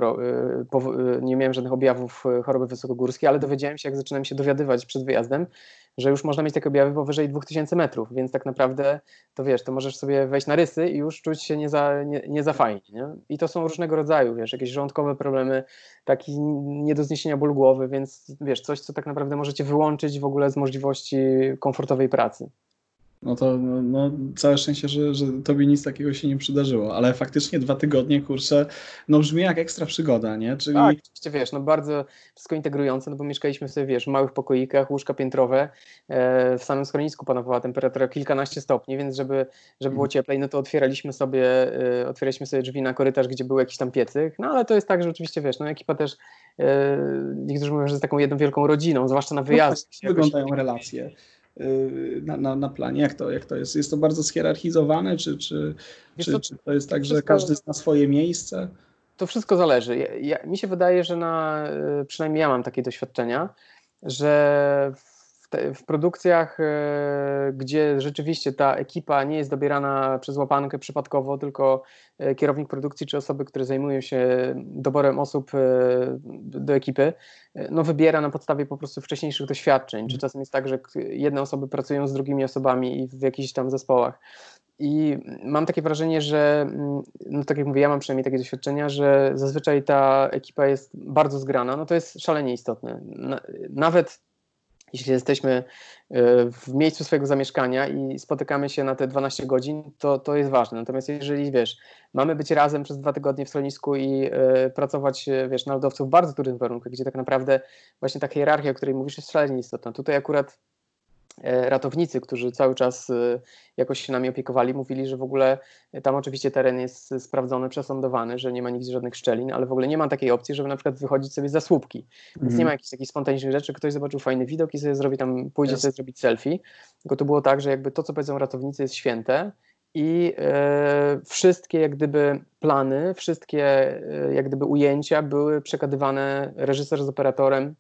nie miałem żadnych objawów choroby wysokogórskiej, ale dowiedziałem się, jak zaczynałem się dowiadywać przed wyjazdem, że już można mieć takie objawy powyżej 2000 metrów, więc tak naprawdę to wiesz, to możesz sobie wejść na rysy i już czuć się nie za, nie, nie za fajnie. Nie? I to są różnego rodzaju, wiesz, jakieś żołądkowe problemy, taki nie do zniesienia ból głowy, więc wiesz, coś, co tak naprawdę możecie wyłączyć w ogóle z możliwości komfortowej pracy no to no, no, całe szczęście, że, że tobie nic takiego się nie przydarzyło, ale faktycznie dwa tygodnie, kurczę, no brzmi jak ekstra przygoda, nie? Czyli... Tak, oczywiście, wiesz, no bardzo wszystko integrujące, no bo mieszkaliśmy sobie, wiesz, w małych pokoikach, łóżka piętrowe, e, w samym schronisku panowała temperatura kilkanaście stopni, więc żeby, żeby było mhm. cieplej, no to otwieraliśmy sobie, e, otwieraliśmy sobie drzwi na korytarz, gdzie był jakiś tam piecyk, no ale to jest tak, że oczywiście, wiesz, no ekipa też, e, niektórzy mówią, że jest taką jedną wielką rodziną, zwłaszcza na wyjazd. No, tak, wyglądają relacje. Y, na, na, na planie? Jak to, jak to jest? Jest to bardzo schierarchizowane, czy, czy, czy, to, czy to jest tak, że każdy zna swoje miejsce? To wszystko zależy. Ja, ja, mi się wydaje, że na, y, przynajmniej ja mam takie doświadczenia, że te, w produkcjach, e, gdzie rzeczywiście ta ekipa nie jest dobierana przez łapankę przypadkowo, tylko e, kierownik produkcji czy osoby, które zajmują się doborem osób e, do ekipy, no wybiera na podstawie po prostu wcześniejszych doświadczeń. Czy mhm. czasem jest tak, że jedne osoby pracują z drugimi osobami w jakichś tam zespołach. I mam takie wrażenie, że, mm, no tak jak mówię, ja mam przynajmniej takie doświadczenia, że zazwyczaj ta ekipa jest bardzo zgrana. No to jest szalenie istotne. Nawet jeśli jesteśmy e, w miejscu swojego zamieszkania i spotykamy się na te 12 godzin, to, to jest ważne. Natomiast jeżeli, wiesz, mamy być razem przez dwa tygodnie w schronisku i y, pracować, e, wiesz, na lodowcu w bardzo trudnych warunkach, gdzie tak naprawdę właśnie ta hierarchia, o której mówisz, jest szalenie istotna. Tutaj akurat ratownicy, którzy cały czas e, jakoś się nami opiekowali, mówili, że w ogóle tam oczywiście teren jest sprawdzony, przesądowany, że nie ma nigdzie żadnych szczelin, ale w ogóle nie ma takiej opcji, żeby na przykład wychodzić sobie za słupki. Więc mm. nie ma jakichś takich spontanicznych rzeczy, ktoś zobaczył fajny widok i sobie zrobi tam, pójdzie yes. sobie zrobić selfie. Tylko to było tak, że jakby to, co powiedzą ratownicy jest święte i e, wszystkie jak gdyby plany, wszystkie e, jak gdyby ujęcia były przekadywane reżyser z operatorem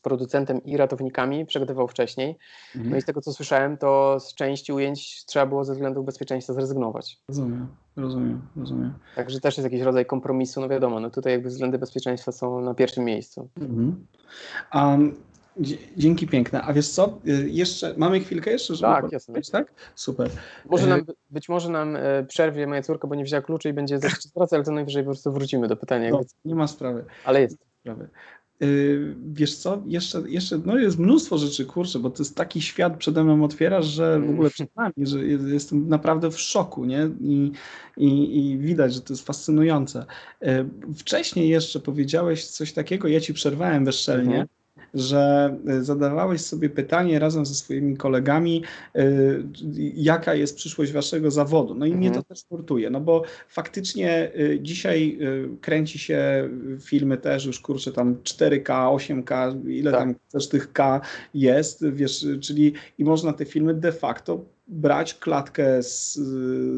z producentem i ratownikami, przegrywał wcześniej. Mhm. No i z tego co słyszałem, to z części ujęć trzeba było ze względów bezpieczeństwa zrezygnować. Rozumiem, rozumiem, rozumiem. Także też jest jakiś rodzaj kompromisu, no wiadomo, no tutaj jakby względy bezpieczeństwa są na pierwszym miejscu. Mhm. Um, Dzięki piękne. A wiesz co? Y, jeszcze mamy chwilkę jeszcze, żeby Tak, jasne. Tak? Super. Może nam, być może nam e, przerwie moja córka, bo nie wzięła kluczy i będzie zacząć pracy, ale to najwyżej po prostu wrócimy do pytania. No, nie ma sprawy. Ale jest. Sprawy. Y, wiesz co, jeszcze, jeszcze no jest mnóstwo rzeczy, kurczę, bo to jest taki świat przede mną otwierasz, że w ogóle przed nami, że jestem naprawdę w szoku, nie? I, i, i widać, że to jest fascynujące. Y, wcześniej jeszcze powiedziałeś coś takiego, ja ci przerwałem bezczelnie, mhm że y, zadawałeś sobie pytanie razem ze swoimi kolegami, y, jaka jest przyszłość waszego zawodu. No i mhm. mnie to też nurtuje, no bo faktycznie y, dzisiaj kręci się filmy też już kurczę tam 4K, 8K, ile tak. tam też tych K jest, wiesz, czyli i można te filmy de facto brać klatkę z,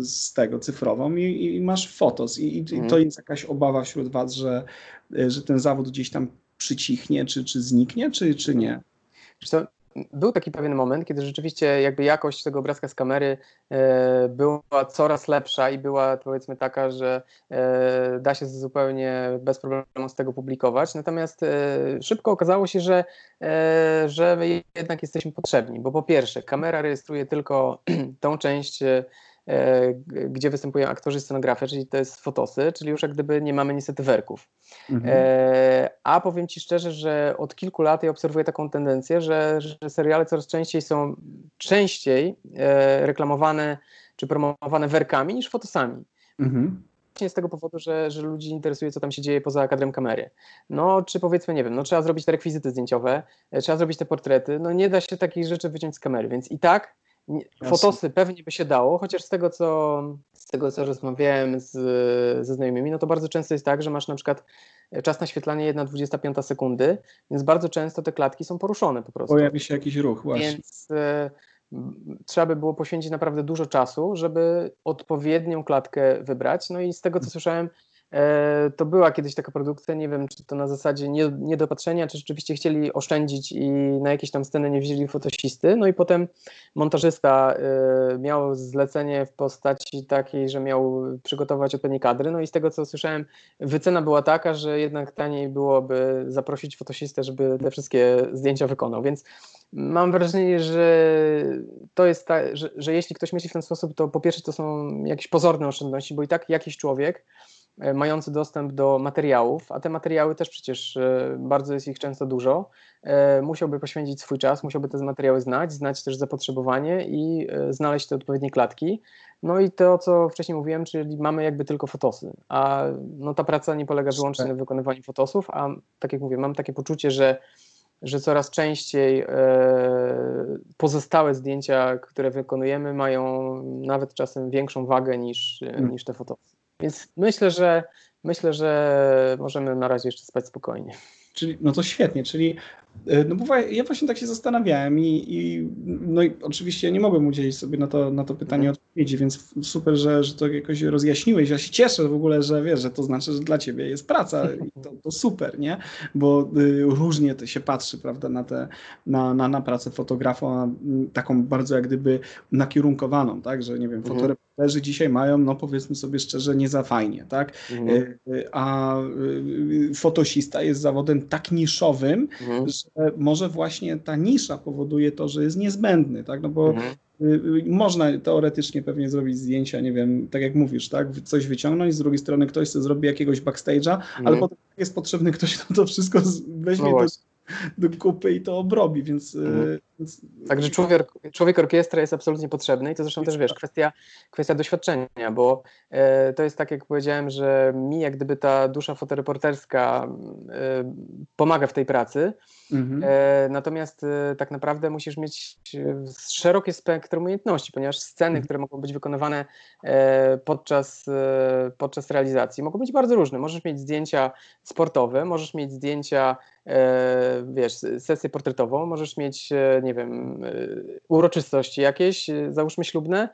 z tego cyfrową i, i masz fotos. I, i, i to mhm. jest jakaś obawa wśród was, że, że ten zawód gdzieś tam przycichnie, czy, czy zniknie, czy, czy nie? Co, był taki pewien moment, kiedy rzeczywiście jakby jakość tego obrazka z kamery e, była coraz lepsza i była powiedzmy taka, że e, da się zupełnie bez problemu z tego publikować. Natomiast e, szybko okazało się, że, że jednak jesteśmy potrzebni, bo po pierwsze kamera rejestruje tylko tą część gdzie występują aktorzy scenografe, czyli to jest fotosy, czyli już jak gdyby nie mamy niestety werków. Mhm. E, a powiem Ci szczerze, że od kilku lat ja obserwuję taką tendencję, że, że seriale coraz częściej są częściej e, reklamowane czy promowane werkami niż fotosami. Mhm z tego powodu, że, że ludzi interesuje, co tam się dzieje poza kadrem kamery. No, czy powiedzmy, nie wiem, no trzeba zrobić te rekwizyty zdjęciowe, trzeba zrobić te portrety, no nie da się takich rzeczy wyciąć z kamery, więc i tak Fotosy pewnie by się dało, chociaż z tego, co, z tego, co rozmawiałem z, ze znajomymi, no to bardzo często jest tak, że masz na przykład czas naświetlania 1,25 sekundy, więc bardzo często te klatki są poruszone po prostu. Pojawi się jakiś ruch, właśnie. Więc y, trzeba by było poświęcić naprawdę dużo czasu, żeby odpowiednią klatkę wybrać. No i z tego, co słyszałem, E, to była kiedyś taka produkcja, nie wiem, czy to na zasadzie niedopatrzenia, czy rzeczywiście chcieli oszczędzić i na jakieś tam sceny nie wzięli fotosisty. No i potem montażysta e, miał zlecenie w postaci takiej, że miał przygotować odpowiednie kadry. No i z tego, co słyszałem, wycena była taka, że jednak taniej byłoby zaprosić fotosistę, żeby te wszystkie zdjęcia wykonał. Więc mam wrażenie, że to jest tak, że, że jeśli ktoś myśli w ten sposób, to po pierwsze to są jakieś pozorne oszczędności, bo i tak jakiś człowiek E, mający dostęp do materiałów, a te materiały też przecież e, bardzo jest ich często dużo, e, musiałby poświęcić swój czas, musiałby te materiały znać, znać też zapotrzebowanie i znaleźć te odpowiednie klatki. No i to, co wcześniej mówiłem, czyli mamy jakby tylko fotosy, a no ta praca nie polega wyłącznie na wykonywaniu fotosów, a tak jak mówię, mam takie poczucie, że że coraz częściej pozostałe zdjęcia, które wykonujemy, mają nawet czasem większą wagę niż, hmm. niż te fotosy. Więc myślę, że myślę, że możemy na razie jeszcze spać spokojnie. Czyli, no to świetnie, czyli no bo ja właśnie tak się zastanawiałem i, i, no i oczywiście nie mogłem udzielić sobie na to, na to pytanie mhm. odpowiedzi, więc super, że, że to jakoś rozjaśniłeś. Ja się cieszę w ogóle, że wiesz, że to znaczy, że dla ciebie jest praca i to, to super, nie? Bo y, różnie to się patrzy, prawda, na, te, na, na, na pracę fotografa, taką bardzo jak gdyby nakierunkowaną, tak, że nie wiem, mhm. fotoreporterzy dzisiaj mają, no powiedzmy sobie szczerze, nie za fajnie, tak? Mhm. Y, y, a fotosista jest zawodem tak niszowym, mhm. Że może właśnie ta nisza powoduje to, że jest niezbędny, tak? No bo mhm. Y, y, można teoretycznie pewnie zrobić zdjęcia, nie wiem, tak jak mówisz, tak, coś wyciągnąć, z drugiej strony ktoś sobie zrobi jakiegoś backstage'a, mhm. ale potem jest potrzebny ktoś, kto to wszystko weźmie no do, do kupy i to obrobi, więc... Mhm. więc... Także człowiek, człowiek orkiestra jest absolutnie potrzebny i to zresztą też, wiesz, kwestia, kwestia doświadczenia, bo e, to jest tak, jak powiedziałem, że mi jak gdyby ta dusza fotoreporterska e, pomaga w tej pracy, mhm. e, natomiast e, tak naprawdę musisz mieć e, szerokie spektrum umiejętności, ponieważ sceny, mhm. które mogą być wykonywane e, podczas, podczas realizacji mogą być bardzo różne. Możesz mieć zdjęcia sportowe, możesz mieć zdjęcia E, wiesz, sesję portretową, możesz mieć, e, nie wiem, e, uroczystości jakieś, załóżmy ślubne,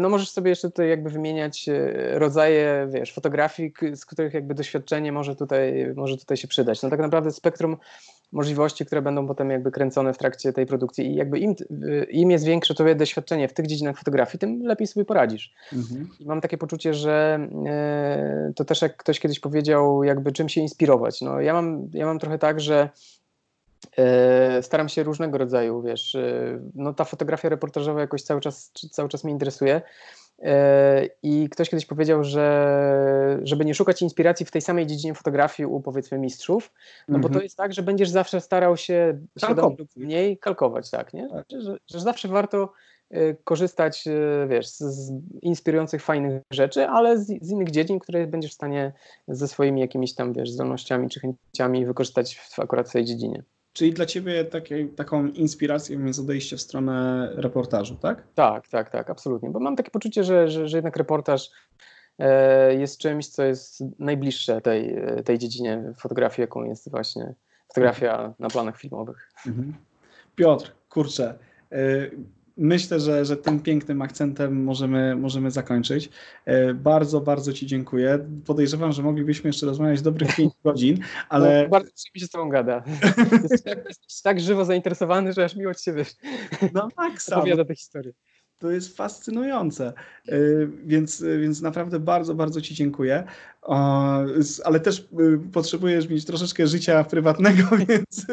no możesz sobie jeszcze tutaj jakby wymieniać rodzaje, wiesz, fotografii, z których jakby doświadczenie może tutaj, może tutaj się przydać. No tak naprawdę spektrum możliwości, które będą potem jakby kręcone w trakcie tej produkcji i jakby im, im jest większe twoje doświadczenie w tych dziedzinach fotografii, tym lepiej sobie poradzisz. Mhm. I mam takie poczucie, że e, to też jak ktoś kiedyś powiedział, jakby czym się inspirować. No, ja, mam, ja mam trochę tak, że e, staram się różnego rodzaju, wiesz, e, no ta fotografia reportażowa jakoś cały czas, cały czas mnie interesuje. E, I ktoś kiedyś powiedział, że żeby nie szukać inspiracji w tej samej dziedzinie fotografii u powiedzmy mistrzów, no bo to mhm. jest tak, że będziesz zawsze starał się świadomie lub mniej kalkować, tak, nie? Tak. Że, że zawsze warto e, korzystać, e, wiesz, z, inspirujących, fajnych rzeczy, ale z, z, innych dziedzin, które będziesz w stanie ze swoimi jakimiś tam, wiesz, zdolnościami czy chęciami wykorzystać w, akurat w tej dziedzinie. Czyli dla Ciebie takie, taką inspiracją jest odejście w stronę reportażu, tak? Tak, tak, tak, absolutnie. Bo mam takie poczucie, że, że, że jednak reportaż e, jest czymś, co jest najbliższe tej, tej dziedzinie fotografii, jaką jest właśnie fotografia na planach filmowych. Mhm. Piotr, kurczę, e, myślę, że, że tym pięknym akcentem możemy, możemy zakończyć. E, bardzo, bardzo Ci dziękuję. Podejrzewam, że moglibyśmy jeszcze rozmawiać dobrych 5 godzin, ale. No, bardzo mi się z Tobą gada. Jesteś tak żywo zainteresowany, że aż miło Ci się wiesz. No tak, sam. Opowiada tę historię. To jest fascynujące. E, więc, więc naprawdę bardzo, bardzo Ci dziękuję. Ale też e, potrzebujesz mieć troszeczkę życia prywatnego, więc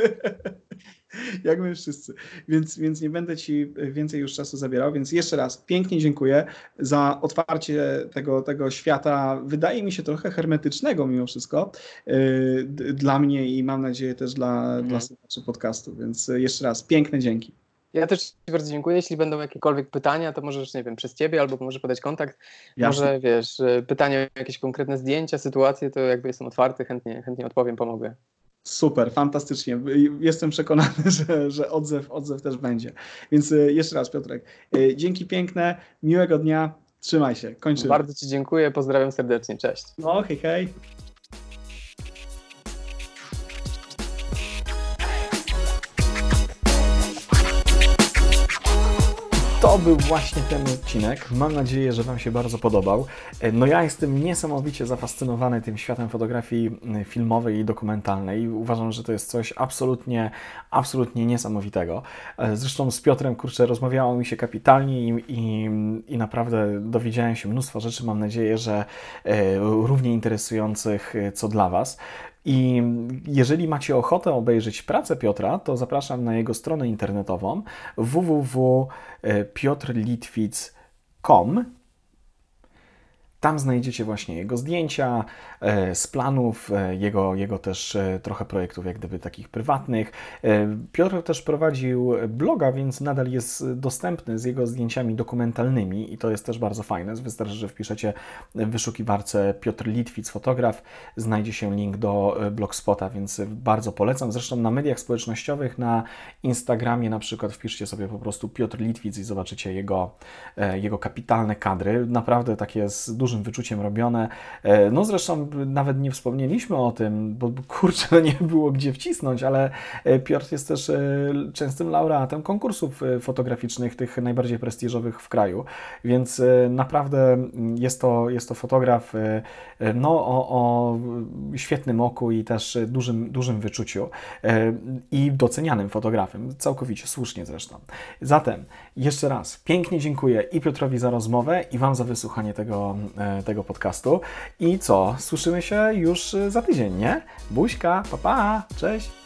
jak my wszyscy. Więc, więc nie będę Ci więcej już czasu zabierał. Więc jeszcze raz pięknie dziękuję za otwarcie tego, tego świata, wydaje mi się trochę hermetycznego mimo wszystko, yy, dla mnie i mam nadzieję też dla, mhm. dla słuchaczy podcastu. Więc jeszcze raz piękne dzięki. Ja też Ci bardzo dziękuję. Jeśli będą jakiekolwiek pytania, to możesz, nie wiem, przez Ciebie albo możesz podać kontakt. Jasne. Może, wiesz, pytania o jakieś konkretne zdjęcia, sytuacje, to jakby jestem otwarty, chętnie, chętnie odpowiem, pomogę. Super, fantastycznie. Jestem przekonany, że, że odzew, odzew też będzie. Więc e, jeszcze raz, Piotrek, e, dzięki piękne, miłego dnia, trzymaj się, kończymy. Bardzo Ci dziękuję, pozdrawiam serdecznie, cześć. No, hej, hej. Był właśnie ten odcinek. Mam nadzieję, że Wam się bardzo podobał. E, no ja jestem niesamowicie zafascynowany tym światem fotografii filmowej i dokumentalnej. Uważam, że to jest coś absolutnie, absolutnie niesamowitego. E, zresztą z Piotrem, kurczę, rozmawiało mi się kapitalnie i, i, i naprawdę dowiedziałem się mnóstwo rzeczy. Mam nadzieję, że e, równie interesujących co dla Was. I jeżeli macie ochotę obejrzeć pracę Piotra, to zapraszam na jego stronę internetową www.piotrlitwic.com tam znajdziecie właśnie jego zdjęcia e, z planów, e, jego, jego też e, trochę projektów, jak gdyby takich prywatnych. Piotr też prowadził bloga, więc nadal jest dostępny z jego zdjęciami dokumentalnymi i to jest też bardzo fajne. Wystarczy, że wpiszecie w wyszukiwarce Piotr Litwic fotograf, znajdzie się link do blogspota, więc bardzo polecam. Zresztą na mediach społecznościowych, na Instagramie na przykład wpiszcie sobie po prostu Piotr Litwic i zobaczycie jego, jego kapitalne kadry. Naprawdę takie z dużym dużym wyczuciem robione. E, no zresztą nawet nie wspomnieliśmy o tym, bo kurczę, no nie było gdzie wcisnąć, ale e, Piotr jest też e, częstym laureatem konkursów fotograficznych, tych najbardziej prestiżowych w kraju, więc naprawdę jest to, jest to fotograf no, o, o świetnym oku i też dużym, dużym wyczuciu i docenianym fotografem, całkowicie słusznie zresztą. Zatem jeszcze raz pięknie dziękuję i Piotrowi za rozmowę i Wam za wysłuchanie tego tego podcastu. I co? Słyszymy się już za tydzień, nie? Buźka, papa, pa, cześć!